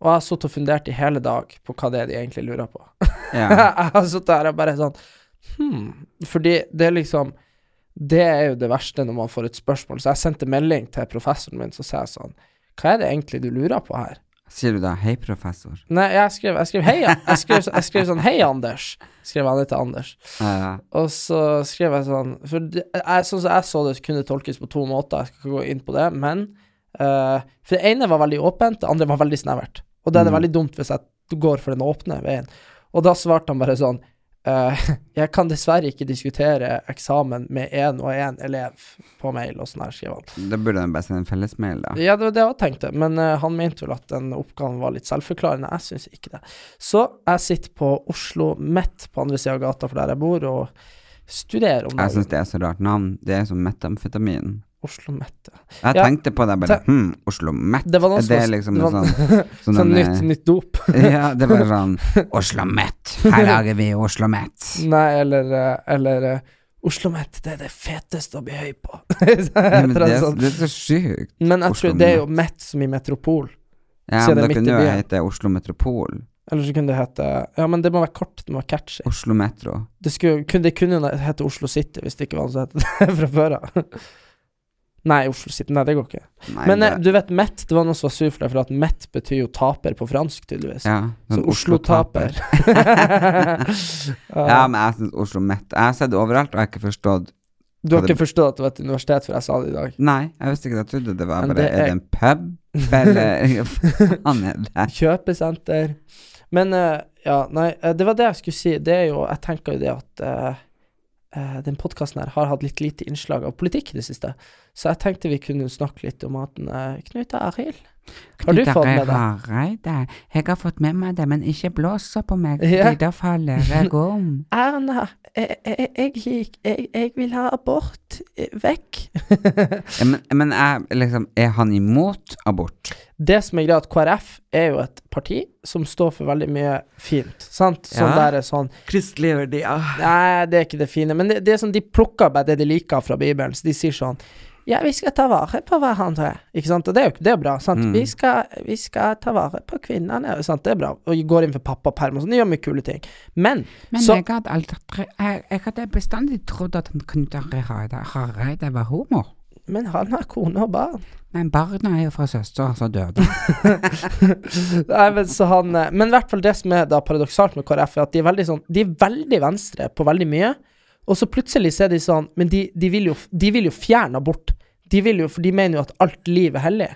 Og jeg har sittet og fundert i hele dag på hva det er de egentlig lurer på. Ja. jeg har sittet her og bare sånn Hm. Fordi det er liksom Det er jo det verste når man får et spørsmål. Så jeg sendte melding til professoren min, så sa jeg sånn Hva er det egentlig du lurer på her? Sier du da 'hei, professor'? Nei, jeg skrev, jeg skrev hei, jeg skrev, jeg skrev sånn hei, Anders. Skrev han til Anders. Ja. Og så skrev jeg sånn For det, jeg, sånn som jeg så det, kunne tolkes på to måter. Jeg skal ikke gå inn på det, men uh, For det ene var veldig åpent, det andre var veldig snevert. Og det er det Mm. veldig dumt hvis jeg går for den åpne veien. Og da svarte han bare sånn Jeg kan dessverre ikke diskutere eksamen med én og én elev på mail, og sånn her, skriver han. Da burde han bare sende en fellesmail, da. Ja, det var det jeg tenkte, men uh, han mente vel at den oppgaven var litt selvforklarende. Jeg syns ikke det. Så jeg sitter på Oslo midt på andre sida av gata for der jeg bor, og studerer om Jeg syns det er så rart navn. Det er som metamfetamin. Oslo Met. Jeg Ja. tenkte på det bare Te- Hm, Oslo Met? Det var noe Er det var- liksom det sånn sånn, Sånn nytt, nytt dop. Ja, det var sånn Oslo Met. Her lager vi Oslo Met. Nei, eller, eh, eller eh, Oslo Met, det er det feteste å bli høy på. Ja, men det, er, sånn. det er så sjukt. Men jeg tror det er jo Met. Met som i metropol. Ja, men det er det kunne jo hete Oslo Metropol. Eller så kunne det hete Ja, men det må være kort, det må være catchy. Oslo Metro. Det, skulle, det kunne jo hete Oslo City hvis det ikke var noe som het det fra før av. Nei, Oslo City. Nei, det går ikke. Nei, Men eh, det, du vet Met, det var noen som var sur for deg, for at Met betyr jo taper på fransk, tydeligvis. ja, Så sånn Oslo-taper. Ja, men jeg syns Oslo Met Jeg har sett det overalt, og jeg har ikke forstått Du har ikke forstått at det var et universitet før jeg sa det i dag? Nei, jeg visste ikke det. Jeg trodde det var Men bare det Er er- det en pub, eller faen er det? Kjøpesenter. Men uh, ja, nei, eh, det var det jeg skulle si. Det er jo Jeg tenker jo det at uh, uh, den podkasten her har hatt litt lite innslag av politikk i det siste. Så jeg tenkte vi kunne snakke litt om at uh, Knut Arild Har du fått med deg Hareide, jeg har fått med meg det, men ikke blås på meg, Ja. da faller jeg om. Erna, jeg, jeg, jeg, jeg, jeg vil ha abort eh, vekk. Men, men er, liksom, er han imot abort? Det som er greit, at KrF er jo et parti som står for veldig mye fint. Sant? Sånn Ja. der er sånn Kristelige verdier. Nei, det er ikke det fine. Men det, det er sånn, de plukker bare det de liker fra Bibelen. Så de sier sånn Ja, vi skal ta vare på hverandre. Ikke sant? Og det er jo det er bra. Sant? Mm. Vi, skal, vi skal ta vare på kvinnene. Sant? Det er bra. Og går inn for pappaperm og sånn. Gjør mye kule ting. Men, Men så jeg, hadde aldri, jeg, jeg hadde bestandig trodd at han Knut Arild Hareide var homo. Men han har kone og barn. Men barna er jo fra søster som døde. Nei, men så han eh, Men i hvert fall det som er da paradoksalt med KrF, er at de er veldig sånn De er veldig venstre på veldig mye, og så plutselig så er de sånn Men de, de, vil, jo, de vil jo fjerne abort. De vil jo For de mener jo at alt liv er hellig.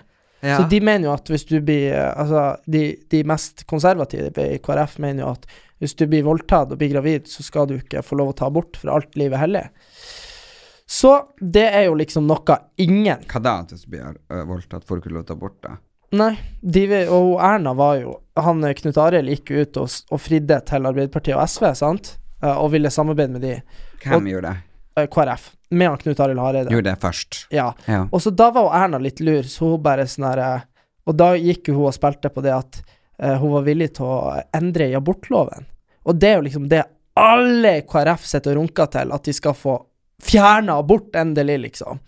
Ja. Så de mener jo at hvis du blir eh, Altså, de, de mest konservative i KrF mener jo at hvis du blir voldtatt og blir gravid, så skal du ikke få lov å ta abort, for alt liv er hellig. Så det er jo liksom noe ingen Hva da, hvis du blir øh, voldtatt, får du ikke lov til å abort, da? Nei, de, og Erna var jo Han eh, Knut Arild gikk ut og, og fridde til Arbeiderpartiet og SV, sant? Eh, Og ville samarbeide med de. Hvem Og- gjorde det? eh, KrF. Med han Knut Arild Hareide. Gjorde det først. Ja. Ja. Og så da var jo Erna litt lur, så hun bare sånn herre Og da gikk jo hun og spilte på det at uh, hun var villig til å endre i abortloven. Og det er jo liksom det alle i KrF sitter og runker til, at de skal få fjerna abort endelig, liksom.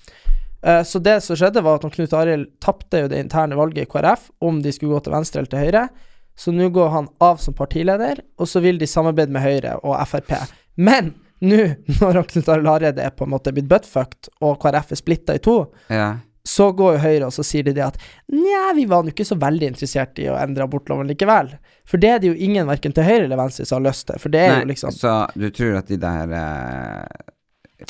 Eh, så det som skjedde, var at Knut Arild tapte jo det interne valget i KrF, om de skulle gå til venstre eller til høyre. Så nå går han av som partileder, og så vil de samarbeide med Høyre og Frp. Men nå, når Knut Arild Hareide er på en måte blitt buttfucked, og KrF er splitta i to, ja. så går jo Høyre og så sier de det at nja, vi var nå ikke så veldig interessert i å endre abortloven likevel. For det er det jo ingen verken til høyre eller venstre som har lyst til, for det er Nei, jo liksom Så du tror at de der eh,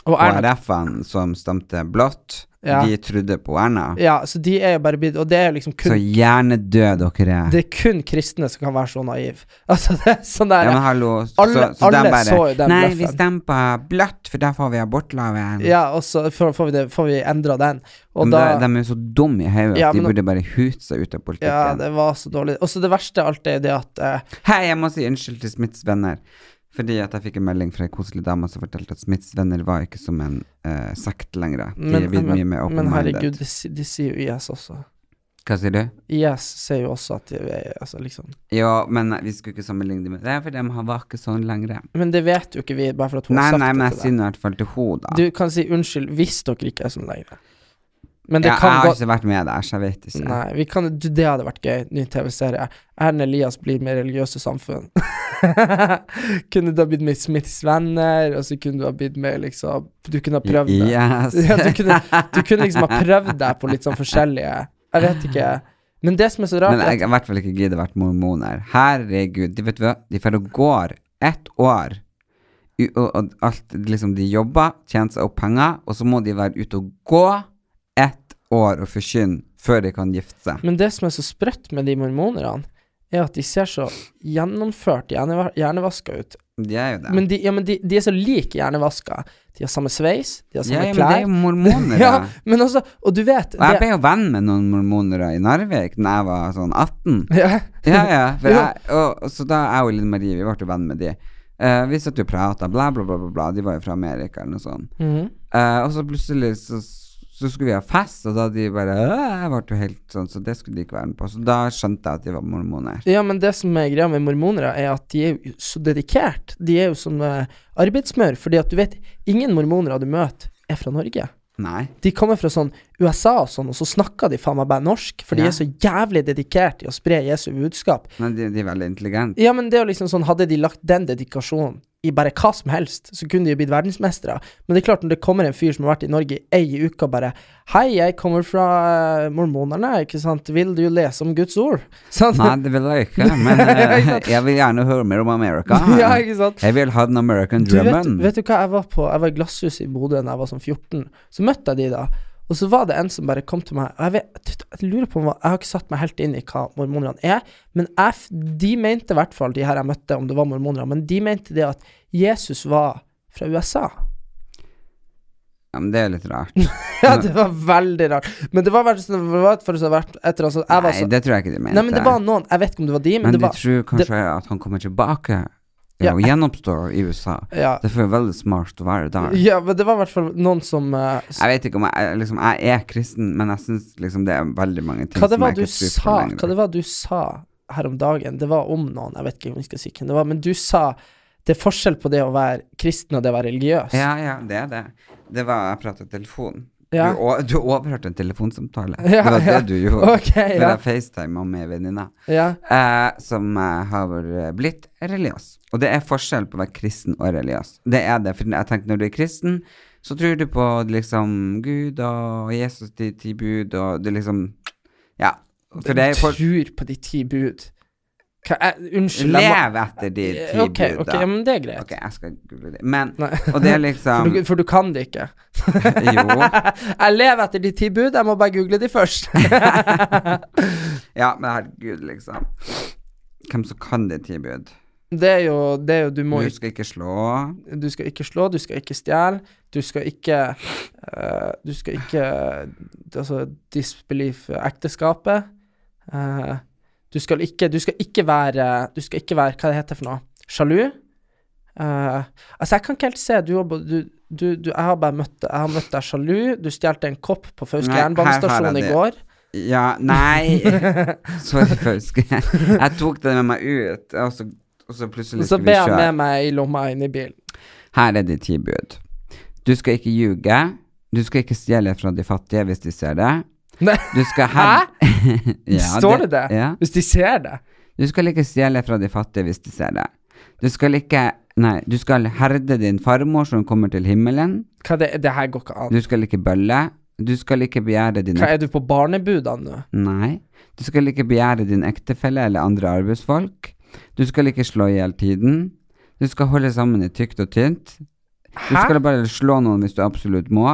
Og Erna KrF-ene som stemte blått, Ja. de trodde på Erna? Ja, så de er jo bare blitt Og det er jo liksom kun Så hjernedøde dere er. Det er kun kristne som kan være så naive. Altså, det er sånn der ja, men hallo, alle- så, så alle bare så jo den Nei, bløffen. vi stemmer blått, for da får vi abortloven. Ja, og så får, får vi, det- får vi endra den. Og Men da de, er jo så dumme i hodet Ja, at de burde bare hute seg ut av politikken. Ja, det var så dårlig. Og så det verste av alt er det at uh, Hei, jeg må si unnskyld til Smiths venner. Fordi at jeg fikk en melding fra ei koselig dame som fortalte at Smiths venner var ikke som en uh, sekt lenger. De Men, er mye mer open-minded. de, herregud, de sier jo yes også. Hva sier du? Yes sier jo også at de er altså liksom Ja, men vi skulle ikke sammenligne dem med det, for de var ikke sånn lenger. Men det vet jo ikke vi, bare for at hun Nei, har sagt nei, men det jeg nei, sier jeg sier i hvert fall til henne, da. Du kan si unnskyld hvis dere ikke er sånn lenger. Men det ja, jeg har ikke vært med der, så jeg vet ikke. Nei, vi kan, du, det hadde vært gøy. Ny TV-serie. Erlend Elias blir med religiøse samfunn. kunne du ha blitt med Smiths venner, og så kunne du ha blitt med liksom Du kunne ha prøvd det. Yes. Ja, du, kunne, du kunne liksom ha prøvd deg på litt sånn forskjellige Jeg vet ikke. Men det som er så rart, Men jeg har i hvert fall ikke giddet vært mormoner. Herregud, de vet du hva, de får og går ett år, og, og alt, liksom de jobber, tjener seg opp penger, og så må de være ute og gå ett år å forkynne før de kan gifte seg. Men det som er så sprøtt med de mormonerne, er at de ser så gjennomført hjerne, hjernevaska ut. De er jo det. Men, de, ja, men de, de er så like hjernevaska. De har samme sveis, de har ja, samme ja, men det er jo klær. mormoner, ja, men også Og du vet Og jeg det, ble jo venn med noen mormonere i Narvik da jeg var sånn 18. ja, Ja, ja. Jeg, og, så da jeg og Linn Marie, vi ble jo venn med de. Uh, vi satt jo og prata, bla, bla, bla, bla, bla. De var jo fra Amerika eller noe sånt. Mm -hmm. uh, og så plutselig så, så skulle vi ha fest, og da de bare Jeg ble jo helt sånn, så det skulle de ikke være med på. Så da skjønte jeg at de var mormoner. Ja, men det som er greia med mormonere, er at de er jo så dedikert. De er jo som eh, arbeidsmør, fordi at du vet, ingen mormonere du møter, er fra Norge. Nei. De kommer fra sånn USA og sånn, og så snakker de faen meg bare norsk, for de Ja. er så jævlig dedikert i å spre Jesu budskap. Men de, de er veldig intelligente. Ja, men det er jo liksom sånn, hadde de lagt den dedikasjonen i bare hva som helst, så kunne de jo blitt verdensmestere. Men det er klart, når det kommer en fyr som har vært i Norge i ei uke og bare Hei, jeg kommer fra eh, mormonerne, ikke sant, vil du lese om Guds ord? Sant? Nei, det vil jeg ikke, men eh, jeg vil gjerne høre mer om Amerika. ja, ikke sant? Jeg vil ha den American Du vet, vet du hva, jeg var på Jeg var i Glasshuset i Bodø da jeg var sånn 14. Så møtte jeg de da. Og så var det en som bare kom til meg Jeg, vet, jeg lurer på om Jeg har ikke satt meg helt inn i hva mormonerne er, men jeg, de mente i hvert fall, de her jeg møtte, om det var mormonere, men de mente det at Jesus var fra USA. Ja, men det er litt rart. Ja, det var veldig rart. Men det var, sånn- det var for å vært etter Nei, så, det tror jeg ikke de mente. Nei, men det var noen Jeg vet ikke om det var de, men, Men det var Men du tror kanskje at han kommer tilbake Ja. og gjenoppstår i USA. Ja. Det er veldig smart å være der. Ja, men det var i hvert fall noen som uh, Jeg vet ikke om jeg liksom, Jeg er kristen, men jeg syns liksom det er veldig mange ting Hva som jeg ikke tror på lenger. Hva det var du sa her om dagen? Det var om noen, jeg vet ikke om jeg skal si hvem det var, men du sa det er forskjell på det å være kristen og det å være religiøs. Ja, ja, det er det. Det var Jeg pratet i telefon Ja. Du, overhørte en telefonsamtale. Ja, det var det du gjorde. Okay, ja. jeg facetima med venninne Ja. eh, som eh, har blitt religiøs. Og det er forskjell på å være kristen og religiøs. Det er det. For jeg tenker når du er kristen, så tror du på liksom Gud og Jesus de ti bud og det liksom Ja. For det er for, Tror på de ti bud. Jeg, unnskyld. Lev etter de ti Ok, bud, ok, ja, men det er greit. Ok, jeg skal google det. Men Og det er For liksom du, for du kan det ikke. Jo. jeg lever etter de ti bud, jeg må bare google de først. Ja, men herregud, liksom. Hvem som kan de ti bud? det er jo, det er jo Du må Du skal ikke slå. Du skal ikke slå, du skal ikke stjele, du skal ikke uh, Du skal ikke Altså disbelieve ekteskapet. Eh, du skal ikke Du skal ikke være Du skal ikke være Hva det heter for noe? Sjalu. Uh, altså, jeg kan ikke helt se Du, du, du, Jeg har bare møtt Jeg har møtt deg sjalu. Du stjal en kopp på Fauske jernbanestasjon i går. Ja, nei Sorry, Fauske. Jeg tok den med meg ut, og så, og så plutselig Og så kjøre. Så ber han med meg i lomma inn i bilen. Her er de ti bud. Du skal ikke ljuge. Du skal ikke stjele fra de fattige hvis de ser det. Du skal? ja, Står det det? Ja. Hvis de ser det? Du skal ikke stjele fra de fattige hvis de ser det. Du skal ikke Nei, du skal herde din farmor som kommer til himmelen. Hva det, det her går ikke an. Du skal ikke bølle. Du skal ikke begjære din Hva er du på barnebudene nå? Nei. Du skal ikke begjære din ektefelle eller andre arbeidsfolk. Du skal ikke slå i hjel tiden. Du skal holde sammen i tykt og tynt. Du Hæ? skal bare slå noen hvis du absolutt må.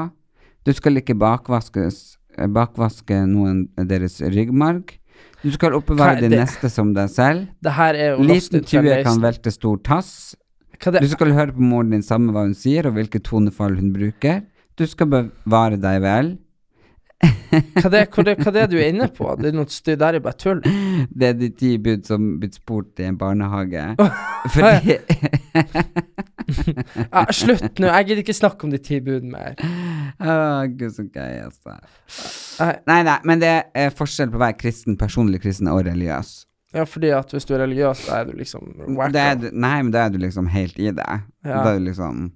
Du skal ikke bakvaskes, bakvaske noen deres ryggmarg. Du skal oppbevare din det? neste som deg selv. Det her er jo Liten tue kan velte stor tass. Det, Du skal høre på moren din samme hva hun sier, og hvilke tonefall hun bruker. Du skal bevare deg vel. Hva, det, hva, det, hva det du er inne på? Det er noe styr, der er bare tull. Det er de ti bud som blitt spurt i en barnehage. Fordi Ja, slutt nå, jeg gidder ikke snakke om de ti bud mer. Oh, gud, så gøy, altså. Nei, Nei, men det er forskjell på å være kristen, personlig kristen og religiøs. Ja, fordi at hvis du er religiøs, da er du liksom du- nei, men da er du liksom helt i det. Ja. Da er du liksom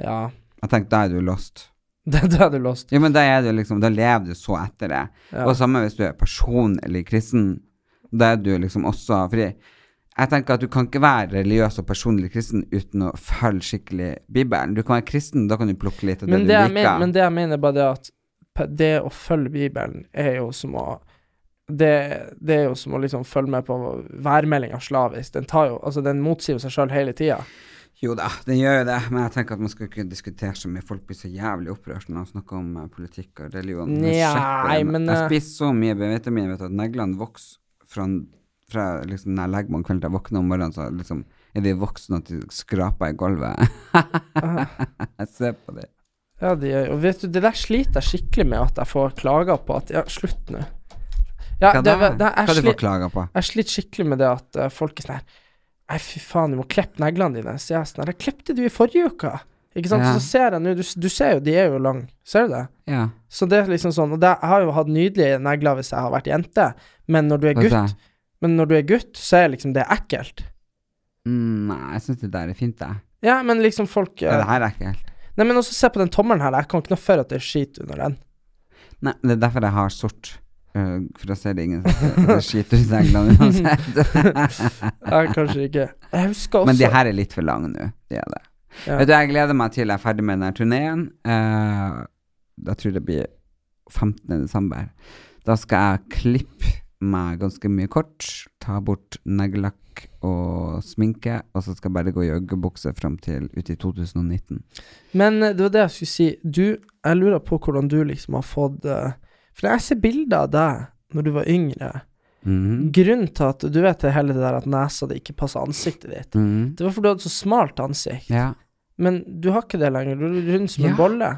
Ja, Jeg tenker, da er du lost. Da da er du lost. Jo, men da er du liksom Da lever du så etter det. Ja. Og samme hvis du er personlig kristen. Da er du liksom også fri. jeg tenker at du kan ikke være religiøs og personlig kristen uten å følge skikkelig Bibelen. Du kan være kristen, da kan du plukke litt av det, Men du det, jeg liker. mener, men det jeg mener, er bare det at det å følge Bibelen er jo som å det, det er jo som å liksom følge med på værmeldinga slavisk. Den tar jo Altså, den motsier seg sjøl hele tida. Jo da, den gjør jo det, men jeg tenker at man skal ikke diskutere så mye. Folk blir så jævlig opprørt når man snakker om eh, politikk og religion. Nei, men, Jeg eh, spiser så mye B-vitamin vet du, at neglene vokser fra, fra liksom, når jeg legger meg om kvelden til jeg våkner om morgenen, så liksom er de voksne at de skraper i gulvet. jeg ser på dem. Ja, de gjør jo vet du, det der sliter jeg skikkelig med at jeg får klager på at Ja, slutt nå. Ja, Hva det, da? det, jeg, Hva du får klager på? jeg sliter skikkelig med det at uh, folk er sånn her Nei, fy faen, du må klippe neglene dine. Så jeg sånn Jeg klippte du i forrige uke. Ikke sant? Ja. Så ser jeg nå du, du ser jo, de er jo lange. Ser du det? Ja. Så det er liksom sånn Og det, jeg har jo hatt nydelige negler hvis jeg har vært jente, men når du er gutt, men når du er gutt, så er liksom det ekkelt. Mm, nei, jeg syns det der er fint, jeg. Ja, men liksom folk Ja, eh, det her er ekkelt. Nei, men også se på den tommelen her. Jeg kan ikke noe for at det er skit under den. Nei, det er derfor jeg har sort. Øh, for da ser det ingen som skyter ut englene uansett. Nei, kanskje ikke. Jeg husker også Men de her er litt for lange nå. De er det. Ja. Vet du, jeg gleder meg til jeg er ferdig med denne turneen. Uh, jeg tror det blir 15. desember. Da skal jeg klippe meg ganske mye kort, ta bort neglelakk og sminke, og så skal jeg bare gå i joggebukse fram til ut i 2019. Men eh, det var det jeg skulle si. Du, jeg lurer på hvordan du liksom har fått eh, For jeg ser bilder av deg når du var yngre. Mhm. Grunnen til at du vet det hele det der at nesa di ikke passer ansiktet ditt, Mhm. det var fordi du hadde så smalt ansikt. Ja. Men du har ikke det lenger. Du er rund som Ja. en bolle.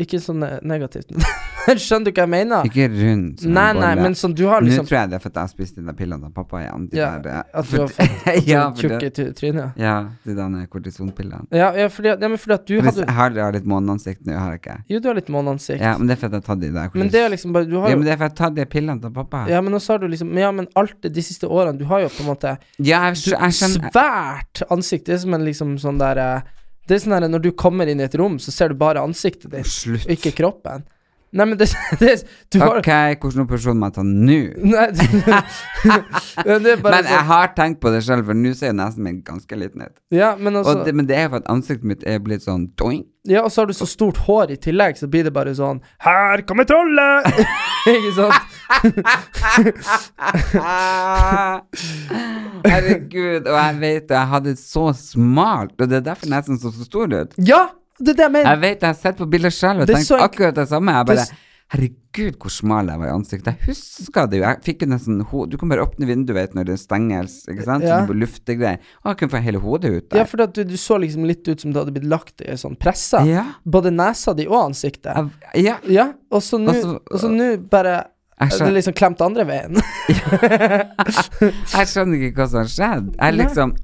Ikke sånn ne- negativt. Skjønner du hva jeg mener? Ikke rund som Nei, en nei, bolle. men sånn du har liksom Nå tror jeg det er for at jeg spiste de pillene av pappa igjen. De Ja, der, eh, At du har fått at ja, tjukke trynet? ja, de der kortisonpillene. Ja, ja, fordi, ja, men fordi at du Hvis hadde Jeg har, jeg har litt måneansikt nå, har jeg ikke? Jo, du har litt måneansikt. Ja, men det er for at jeg har tatt de der men det er liksom bare Du har Ja, men det er for at jeg har tatt de pillene til pappa. Ja, men også har du liksom Ja, men alt det, de siste årene Du har jo på en måte Ja, jeg, jeg, jeg skjønner Svært ansikt. Det er som en liksom sånn der eh, Det er sånn her når du kommer inn i et rom, så ser du bare ansiktet ditt, Slutt. og ikke kroppen. Nei, men det, det du har, Ok, hvilken operasjon må jeg ta nå? Nei, det, det er bare Men jeg sånn har tenkt på det selv, for nå ser jo nesen min ganske liten ut. Ja, men altså det, men det er for at ansiktet mitt er blitt sånn doing. Ja, og så har du så stort hår i tillegg, så blir det bare sånn Her kommer trollet! ikke sant? Herregud, og jeg vet det, jeg hadde det så smalt, og det er derfor nesen så så stor ut. Ja! Det er det jeg mener. Jeg vet, jeg har sett på bildet selv og tenkt akkurat det samme. Jeg bare Det er Herregud, hvor smal jeg var i ansiktet. Jeg husker det jo. Jeg fikk jo nesten Du kan bare åpne vinduet vet, når det stenges, ikke sant? Ja. Sånn luftegreier. Og jeg kunne få hele hodet ut der. Ja, for du, du så liksom litt ut som du hadde blitt lagt i sånn pressa. Ja. Både nesa di og ansiktet. Jeg- ja. Ja, Og så nå bare Jeg er det skjønner, liksom klemt andre veien. jeg skjønner ikke hva som har skjedd. Jeg liksom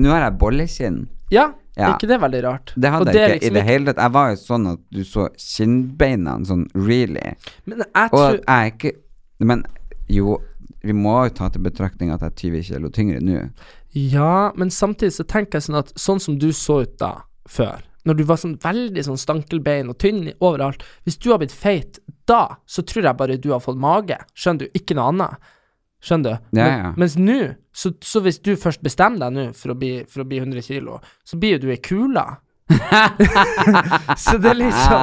Nå har jeg bollekinn. ja, Ja. er ikke det veldig rart? Det hadde Og jeg er ikke liksom i det hele tatt. Jeg var jo sånn at du så kinnbeina sånn really. Men jeg tror Og jeg er ikke Men jo, vi må jo ta til betraktning at jeg er 20 kilo tyngre nå. Ja, men samtidig så tenker jeg sånn at sånn som du så ut da, før, når du var sånn veldig sånn stankelbein og tynn overalt Hvis du har blitt feit da, så tror jeg bare du har fått mage. Skjønner du? Ikke noe annet. Skjønner du? Ja, Men. Mens nå, så, så hvis du først bestemmer deg nå for, for å bli 100 kilo, så blir jo du ei kule. så det er liksom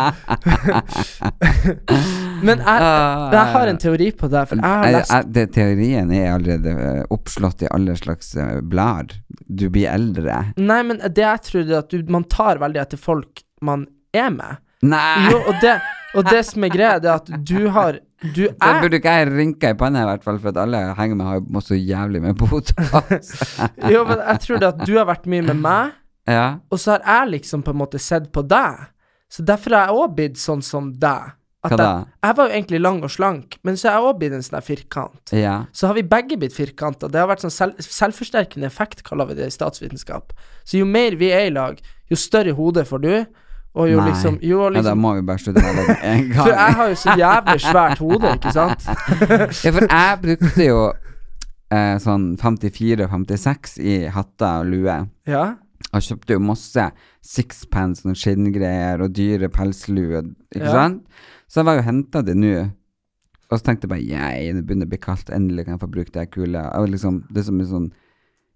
Men jeg, jeg har en teori på det, for jeg har lest jeg- det, teorien er allerede eh, oppslått i alle slags eh, blader. Du blir eldre. Nei, men det jeg tror er at du, man tar veldig etter folk man er med. Nei! Jo, og det, og det som er greia, er at du har Du Da er burde ikke jeg rynke i panna, i hvert fall, for at alle jeg henger med, har jo så jævlig med botox. Jo, men jeg tror det at du har vært mye med meg, ja. og så har jeg liksom på en måte sett på deg. Så derfor har jeg òg blitt sånn som deg. Hva da? Jeg, jeg var jo egentlig lang og slank, men så er jeg òg blitt en sånn firkant. ja. Så har vi begge blitt firkanter. Det har vært sånn selv, selvforsterkende effekt, kaller vi det i statsvitenskap. Så jo mer vi er i lag, jo større hode får du, og jo Nei. liksom, jo ja, da liksom må vi bare slutte med det en gang. For jeg har jo så jævlig svært hode, ikke sant? Ja, for jeg brukte jo eh, sånn 54-56 i hatter og lue. Ja. Og kjøpte jo masse sixpence og skinngreier og dyre pelslue, ikke Ja. sant? Så jeg var jo henta det nå. Og så tenkte jeg bare yeah, det begynner å bli kaldt, endelig kan jeg få bruke det kule. Og liksom, det som er sånn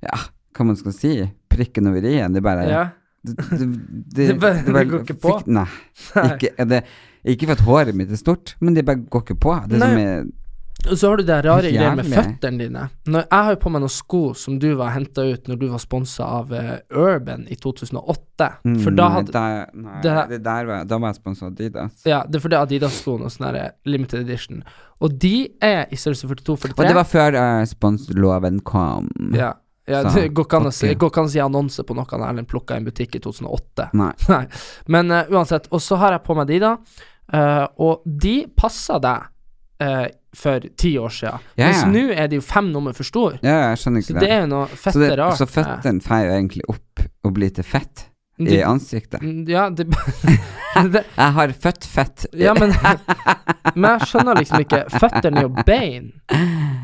Ja, hva man skal si? Prikken over i-en. Det bare ja. det, det, Det bare- det går ikke på. Fikk, nei. Ikke, er det, ikke for at håret mitt er stort, men det bare går ikke på. Det Nei. som er Og så har du det rare greia med føttene dine. Når, jeg har jo på meg noen sko som du var henta ut når du var sponsa av uh, Urban i 2008. For da Mm, hadde Nei, nei det- det der var, da var jeg sponsa av Adidas. Ja, det er fordi Adidas-skoene og sånn der eh, limited edition. Og de er i størrelse 42-43. Og det var før uh, sponsloven kom. Ja. ja det går ikke an å si, si annonse på noe han Erlend plukka i en butikk i 2008. Nei. Nei. Men uh, uansett. Og så har jeg på meg de, da. Uh, og de passer deg eh, for ti år siden. Ja, Mens nå er de jo fem nummer for stor. Ja, Så det det. er jo noe så, det, rart. så føttene får jo egentlig opp og blir til fett i du, ansiktet. Mm, Ja, det, det Jeg har født fett. Ja, men Men jeg skjønner liksom ikke Føttene er jo bein.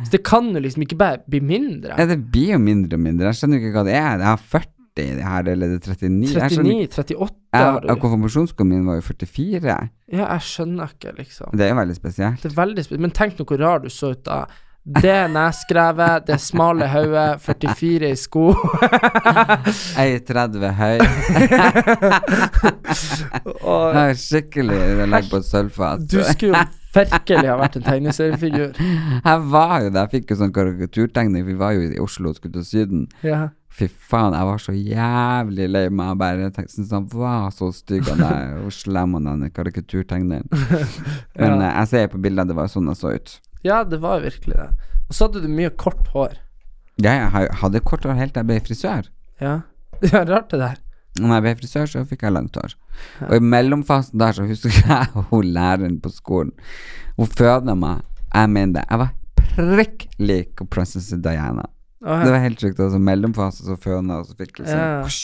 Så det kan jo liksom ikke bare bli mindre. Ja, det blir jo mindre og mindre. Jeg skjønner ikke hva det er. Jeg har 40 i det her, eller er 39? 39, 38 Ja, har ja, min var jo 44. Ja, jeg skjønner ikke, liksom. Det er jo veldig spesielt. Det er veldig spesielt. Men tenk nå hvor rar du så ut da. Det er nesgrevet, det er smale hodet, 44 i sko. Jeg er 30 høy. Og Jeg er skikkelig legg på et sølvfat. du skulle jo virkelig ha vært en tegneseriefigur. Jeg var jo det. jeg fikk jo sånn karikaturtegning, vi var jo i Oslo og skulle til Syden. Ja. Fy faen, jeg var så jævlig lei meg. Jeg bare tenkte, han var så stygg, han der og slem, han den karikaturtegneren. Men Ja. eh, jeg ser på bildene, det var sånn jeg så ut. ja, det var virkelig det. Og så hadde du mye kort hår. Ja, jeg hadde kort hår helt til jeg ble frisør. Ja. det er rart det der. Når jeg ble frisør, så fikk jeg langt hår. Og i mellomfasen der så husker jeg hun læreren på skolen. Hun føda meg. Jeg mener det. Jeg var prikk lik prinsesse Diana. Å, Det var helt sjukt. Altså, mellomfase så føna, og så fikk liksom.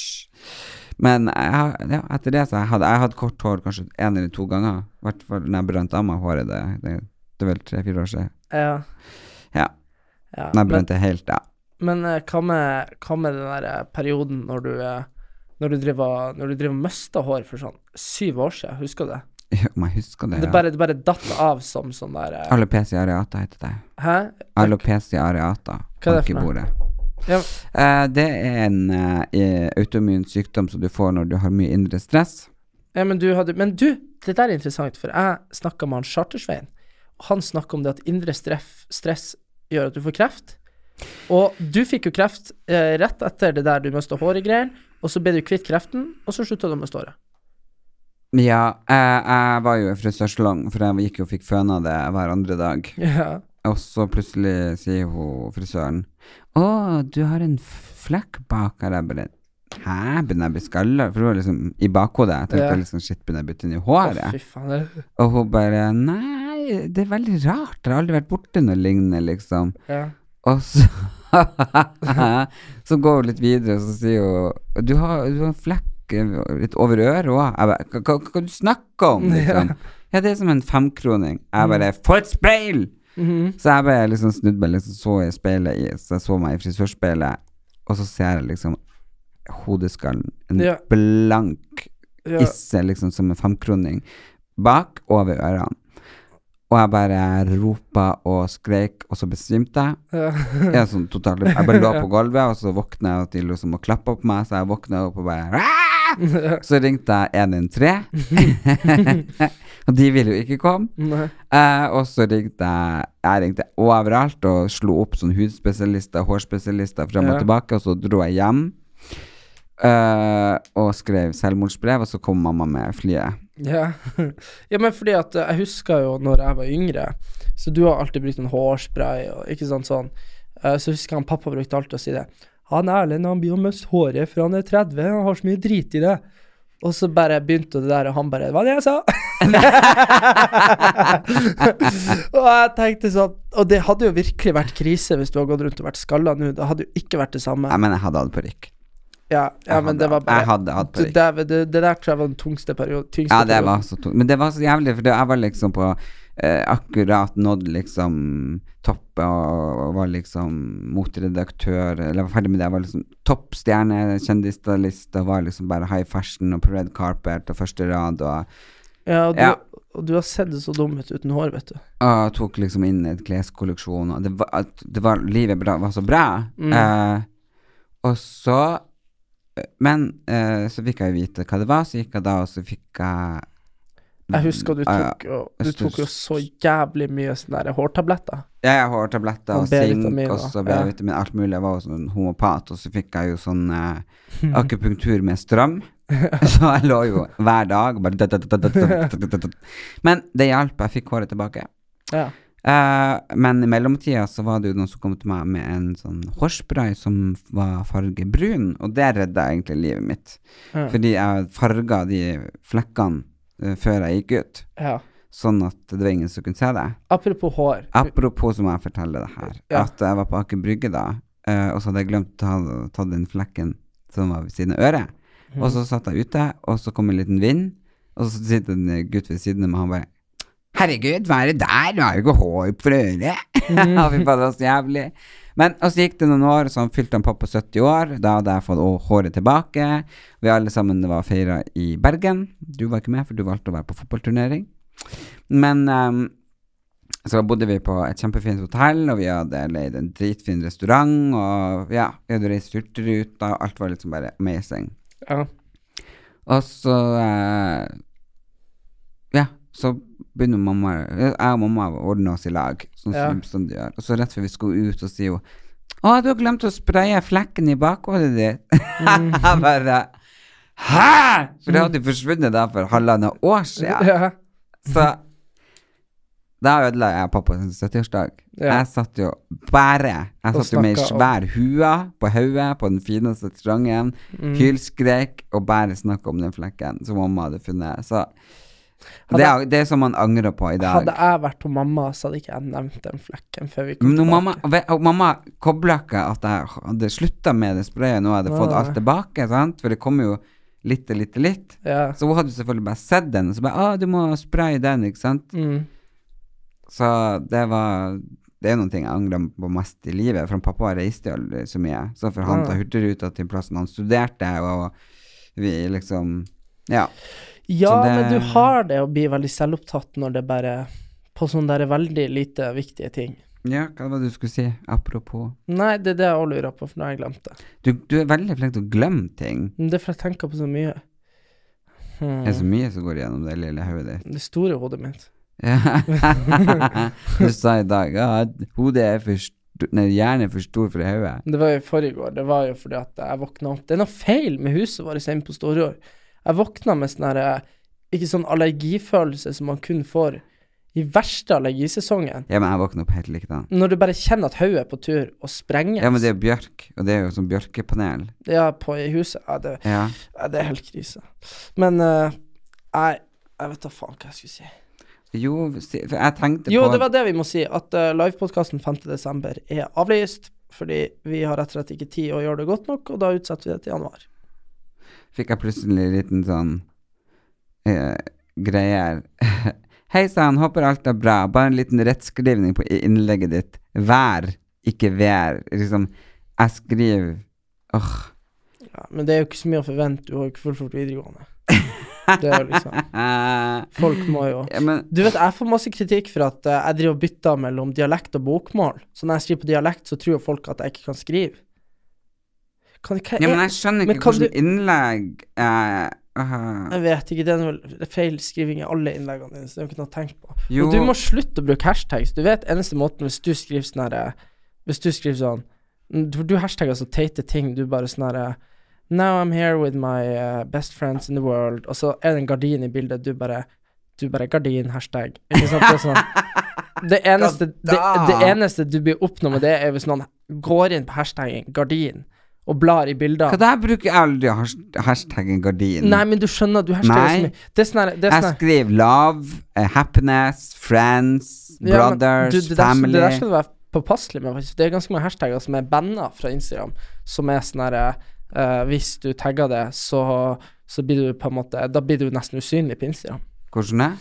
Men jeg, ja, etter det så jeg hadde jeg hatt kort hår kanskje én eller to ganger. I hvert fall når jeg brant av meg håret. Det, det, det er vel tre-fire år siden. ja. Ja. ja. Når jeg brant det helt ja. men eh, hva med, hva med den der eh, perioden når du eh, når du driver og mista hår for sånn syv år siden, husker du det? Om jeg husker det, Det ja. bare, det bare datt av som sånn der eh, Alopecia areata heter det. Hæ? Alopecia areata. Hva er det for noe? Ja. Eh, det er en uh, autoimmun sykdom som du får når du har mye indre stress. Ja, men du hadde Men du, det der er interessant, for jeg snakka med han Chartersveien, og han snakka om det at indre stress, stress gjør at du får kreft. Og du fikk jo kreft eh, rett etter det der du mista håret-greiene, og så ble du kvitt kreften, og så slutta du med håret. Ja, jeg, jeg var jo i frisørsalong, for jeg gikk jo og fikk føna det hver andre dag. Ja. Og så plutselig sier hun frisøren Å, du har en flekk bak her. Jeg bare Hæ, begynner jeg å bli skalla? For det var liksom i bakhodet. Jeg tenkte Ja. liksom shit, begynner jeg å bytte inn i Å, håret? fy faen. og hun bare Nei, det er veldig rart. Jeg har aldri vært borti noe lignende, liksom. Ja. Og så Så går hun litt videre, og så sier hun Du har, du har en flekk eh, litt over øret òg. Hva hva- hva du snakker om, liksom? Ja, det er som en femkroning. Jeg bare Få et speil! Mhm. Så jeg bare liksom snudde meg, liksom så i speilet i, Så jeg så meg i frisørspeilet, og så ser jeg liksom hodeskallen. En Ja. blank Ja. isse, liksom, som en femkroning, bak over ørene. Og jeg bare ropa og skreik, og så besvimte jeg. Ja. Jeg, sånn totalt, jeg bare lå på gulvet, og så våkna jeg, de liksom og klappa på meg, så jeg våkna opp og bare «Aah!» Så ringte jeg 113, og de ville jo ikke komme. Eh, og så ringte jeg Jeg ringte overalt og slo opp sånn hudspesialister, hårspesialister frem og Ja. tilbake, og så dro jeg hjem. eh, og skrev selvmordsbrev, og så kom mamma med flyet. Ja. ja, men fordi at jeg husker jo når jeg var yngre, så du har alltid brukt en hårspray og ikke sant sånn. Eh, så husker han pappa brukte alltid å si det. Han Erlend han blir å miste håret for han er 30, han har så mye drit i det. Og så bare begynte det der, og han bare Hva var det jeg sa? og jeg tenkte sånn Og det hadde jo virkelig vært krise hvis du hadde gått rundt og vært skalla nå. Det hadde jo ikke vært det samme. Jeg mener, jeg hadde hatt parykk. Ja, ja men det var bare jeg hadde hatt det, parykk. det, det, det der tror jeg var den tungste perioden. Tyngste Ja, det perioden. var så tungt. Men det var så jævlig, for det, jeg var liksom på eh, akkurat nådd liksom toppet og, og var liksom motredaktør Eller var ferdig med det. Jeg var liksom toppstjerne, kjendisstylist, og var liksom bare high fashion og på red carpet og første rad og Ja, og du, Ja. og du har sett så dum ut uten hår, vet du. Og jeg tok liksom inn et kleskolleksjon, og det var, det var livet bra, var så bra. Mm. Eh, og så Men eh, så fikk jeg vite hva det var, så gikk jeg da, og så fikk jeg Jeg husker du Eh, tok, jo, du tok jo så jævlig mye sånne hårtabletter. Ja, hårtabletter Og og zink og så Ja. B-vitamin, alt mulig. Jeg var jo sånn homopat, og så fikk jeg jo sånn eh, akupunktur med strøm. så jeg lå jo hver dag bare. Men det hjalp, jeg fikk håret tilbake. Ja. Eh, men i mellomtida så var det jo noen som kom til meg med en sånn hårspray som var farge brun, og det redda egentlig livet mitt. Mm. Fordi jeg farga de flekkene uh, før jeg gikk ut, ja. sånn at det var ingen som kunne se det. Apropos hår. Apropos så må jeg fortelle det her, Ja. at jeg var på Aker Brygge da, uh, og så hadde jeg glemt å ta, ta den flekken som var ved siden av øret. Og så satt jeg ute, og så kom en liten vind, og så sitter en gutt ved siden av meg, og han bare Herregud, hva er det der? Du har jo ikke hår på øret. Og fy fader, så jævlig. Men og så gikk det noen år, så han fylte han på på 70 år. Da hadde jeg fått håret tilbake. Vi alle sammen var feira i Bergen. Du var ikke med, for du valgte å være på fotballturnering. Men um, så bodde vi på et kjempefint hotell, og vi hadde leid en dritfin restaurant, og ja, vi hadde reist hurtigruta, og alt var liksom bare amazing. Ja. Og så eh, så begynner mamma Jeg og mamma å ordne oss i lag, sånn som ja. de gjør. Og så rett før vi skulle ut, så sier hun Å, du har glemt å spraye flekken i bakhodet ditt. Jeg bare Hæ?! For det hadde jo forsvunnet da for halvannet år siden. Ja. Så da ødela jeg pappa sin 70-årsdag. Ja. Jeg satt jo bare Jeg satt jo med ei svær hue på hodet på den fineste restauranten, Mm. hylskrek og bare snakka om den flekken som mamma hadde funnet. Så Hadde- det er, det er som man angrer på i dag. Hadde jeg vært på mamma, så hadde ikke jeg nevnt den flekken før vi kom Men tilbake. mamma, mamma kobla ikke at jeg hadde slutta med det sprayet, nå hadde jeg fått alt tilbake, sant? for det kommer jo litt og litt og litt. Ja. Så hun hadde selvfølgelig bare sett den, og så bare 'Å, du må spraye den', ikke sant? Mm. Så det var Det er noen ting jeg angrer på mest i livet, for pappa reiste aldri så mye. Så for han ja. ta hurtigruta til plassen han studerte, og vi liksom Ja. Ja, det- men du har det å bli veldig selvopptatt når det bare På sånne der veldig lite viktige ting. Ja, hva var det du skulle si? Apropos Nei, det er det jeg òg lurer på, for nå har jeg glemt det. Du, du er veldig flink til å glemme ting. Det er for jeg tenker på så mye. Hmm. Det er så mye som går gjennom det lille hodet ditt. Det store hodet mitt. Ja. du sa i dag at hodet er for Nei, hjernen er for stor for hodet. Det var jo i forrige år. Det var jo fordi at jeg våkna opp Det er noe feil med huset vårt hjemme på Storjord. Jeg våkna med sånn herre Ikke sånn allergifølelse som man kun får i verste allergisesongen. Ja, men jeg våkner opp helt likedan. Når du bare kjenner at hodet er på tur og sprenges. Ja, men det er jo bjørk, og det er jo sånn bjørkepanel. Ja, på i huset. Ja, det, Ja. ja, det er helt krise. Men uh, jeg Jeg vet da faen hva jeg skulle si. Jo, for jeg tenkte Jo, på det var det vi må si. At uh, livepodkasten 5.12. er avlyst. Fordi vi har rett og slett ikke tid å gjøre det godt nok, og da utsetter vi det til januar. Fikk jeg plutselig en liten sånn uh, greier. Hei sann, håper alt er bra. Bare en liten rettskrivning på innlegget ditt. Vær, ikke vær. Liksom, jeg skriver Åh. Ja, men det er jo ikke så mye å forvente, du har jo ikke fullført videregående. Det er jo liksom Folk må jo Ja, men Du vet, jeg får masse kritikk for at eh, jeg driver og bytter mellom dialekt og bokmål. Så når jeg skriver på dialekt, så tror folk at jeg ikke kan skrive. Kan, hva Ja, er- men jeg skjønner ikke kan hvordan innlegg eh, uh, Jeg vet ikke, det er vel feil skriving i alle innleggene dine, så det er ikke noe å tenke på. Jo. Og du må slutte å bruke hashtags. Du vet eneste måten hvis du skriver sånn herre Hvis du skriver sånn Du, du hashtagger så teite ting, du bare sånn herre Now I'm here with my uh, best friends in the world, og så er det en gardin i bildet, du bare Du bare Gardin, hashtag. Ikke sant? Det sånn Det eneste, det, det eneste du blir oppnå med det, er hvis noen går inn på hashtaggen gardin og blar i bilder. Hva der bruker jeg aldri hash- hashtaggen gardin. Nei, men du skjønner, du hashtagger så mye. Det er sånn her- er jeg sånn skriver love, eh, happiness, friends, Ja, men brothers, du, det der, family. Det der skal du være påpasselig med, faktisk. Det er ganske mange hashtagger som er banna fra Instagram, som er sånn herre uh, Hvis du tagger det, så, så blir du på en måte Da blir du nesten usynlig på Instagram. Hvordan det?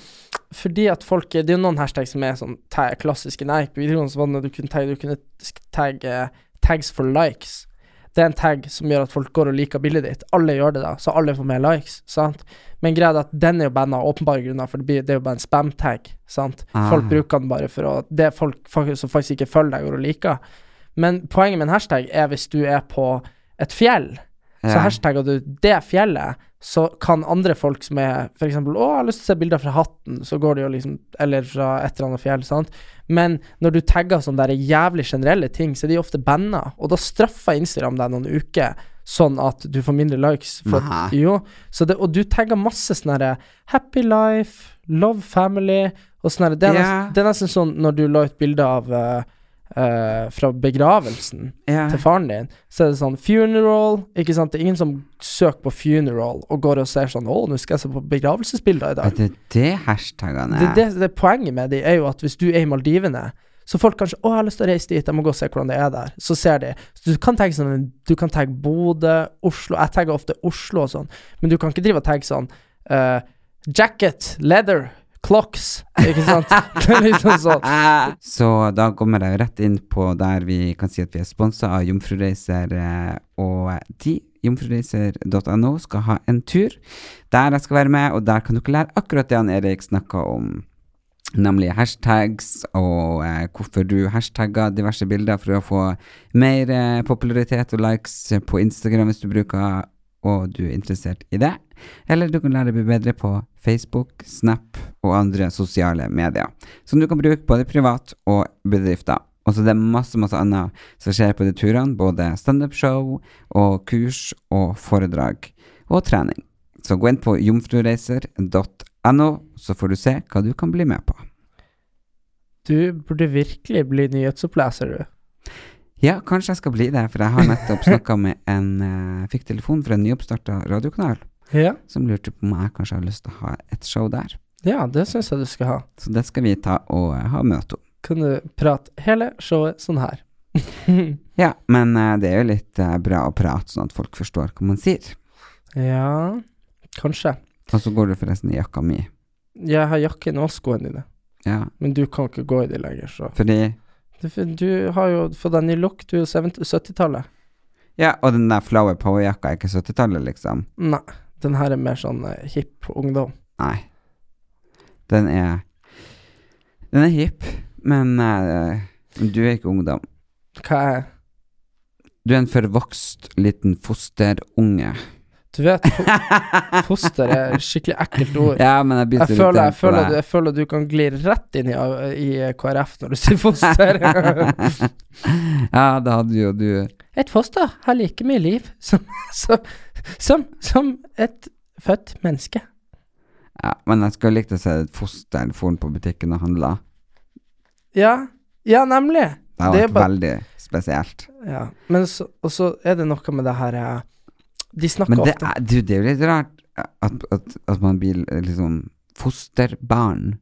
Fordi at folk Det er jo noen hashtag som er sånn klassiske Nei, på videregående så var det du kunne tagge Du kunne tagge tags for likes. Det er en tag som gjør at folk går og liker bildet ditt. Alle gjør det da, så alle får mer likes, sant. Men greia er at den er jo banna av åpenbare grunner, for det, er jo bare en spam-tag, sant. Folk Ah. bruker den bare for å Det er folk folk som faktisk ikke følger deg, går og liker. Men poenget med en hashtag er hvis du er på et fjell, så hashtagger du det fjellet, så kan andre folk som er eksempel 'Å, jeg har lyst til å se bilder fra hatten', så går de jo liksom Eller fra et eller annet fjell, sant. Men når du tagger sånne der jævlig generelle ting, så er de ofte banna, og da straffer Instagram deg noen uker. Sånn at du får mindre likes. For jo, så det, og du tagger masse sånne herre Happy life, love family og sånn herre. Det, er nesten- sånn når du la ut bilde av eh, eh, fra begravelsen yeah. til faren din, så er det sånn funeral Ikke sant, det er ingen som søker på funeral og går og ser sånn 'Å, nå skal jeg se på begravelsesbilder i Er dag'. det det hashtagene er? det, det Poenget med det er jo at hvis du er i Maldivene så folk kanskje 'Å, jeg har lyst til å reise dit, jeg må gå og se hvordan det er der'. Så ser de. Så du kan tagge sånn Du kan tagge Bodø, Oslo Jeg tagger ofte Oslo og sånn, men du kan ikke drive og tagge sånn uh, Jacket, leather, clocks. Ikke sant? liksom sånn. Så da kommer jeg rett inn på der vi kan si at vi er sponsa av Jomfrureiser, eh, og de, jomfrureiser.no, skal ha en tur der jeg skal være med, og der kan dere lære akkurat det han Erik snakka om. Nemlig hashtags, og eh, hvorfor du hashtagger diverse bilder for å få mer eh, popularitet og likes på Instagram hvis du bruker og du er interessert i det. Eller du kan lære deg å bli bedre på Facebook, Snap og andre sosiale medier. Som du kan bruke både privat og bedrifter. Og så det er masse, masse annet som skjer på de turene. Både standup-show og kurs og foredrag og trening. Så gå inn på jomfrureiser.no, så får du se hva du kan bli med på. Du burde virkelig bli nyhetsoppleser, du. Ja, kanskje jeg skal bli det, for jeg har nettopp snakka med en uh, Fikk telefon fra en nyoppstarta radiokanal Ja, som lurte på om jeg kanskje har lyst til å ha et show der. ja det syns jeg du skal ha. Så det skal vi ta og uh, ha møte om. Kan du prate hele showet sånn her? Ja, men uh, det er jo litt bra å prate, sånn at folk forstår hva man sier. ja, kanskje. Og så går du forresten i jakka mi. Jeg har jakken og skoene dine, Ja, men du kan ikke gå i de lenger, så fordi Du, du har jo fått deg ny look, du er jo 70 70-tallet. Ja, og den der flower power-jakka er ikke 70-tallet, liksom. Nei, Den her er mer sånn uh, hipp ungdom. Nei. Den er Den er hipp, men uh, du er ikke ungdom. Hva er Du er en forvokst liten fosterunge. Du vet, foster er et skikkelig ekkelt ord. Ja, men jeg Jeg føler, jeg, føler, du- jeg føler du kan gli rett inn i, i KrF når du sier foster. ja, det hadde jo du et foster har like mye liv som, som, som, som et født menneske. Ja, men jeg skulle likt å se et foster foran på butikken og handla. Ja, ja nemlig. Det har vært veldig spesielt. Ja, men så, og så er det noe med det her De snakker Men det ofte er, du, det er jo litt rart at, at, at man blir liksom fosterbarn.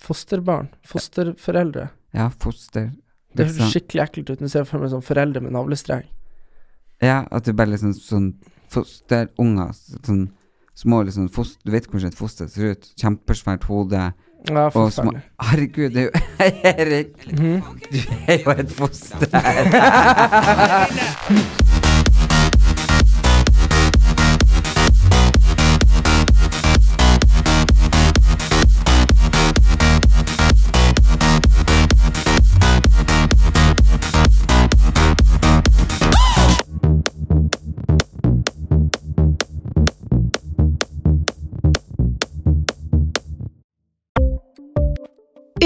Fosterbarn. Fosterforeldre. Ja, foster Det høres liksom. skikkelig ekkelt ut når du ser for meg sånn foreldre med navlestreng. Ja, at du bare liksom sånn fosterunger Sånn små liksom foster, Du vet hvordan et foster ser ut? Kjempesvært hode. Ja, Og små. Herregud, det er jo Erik! Du er jo et foster.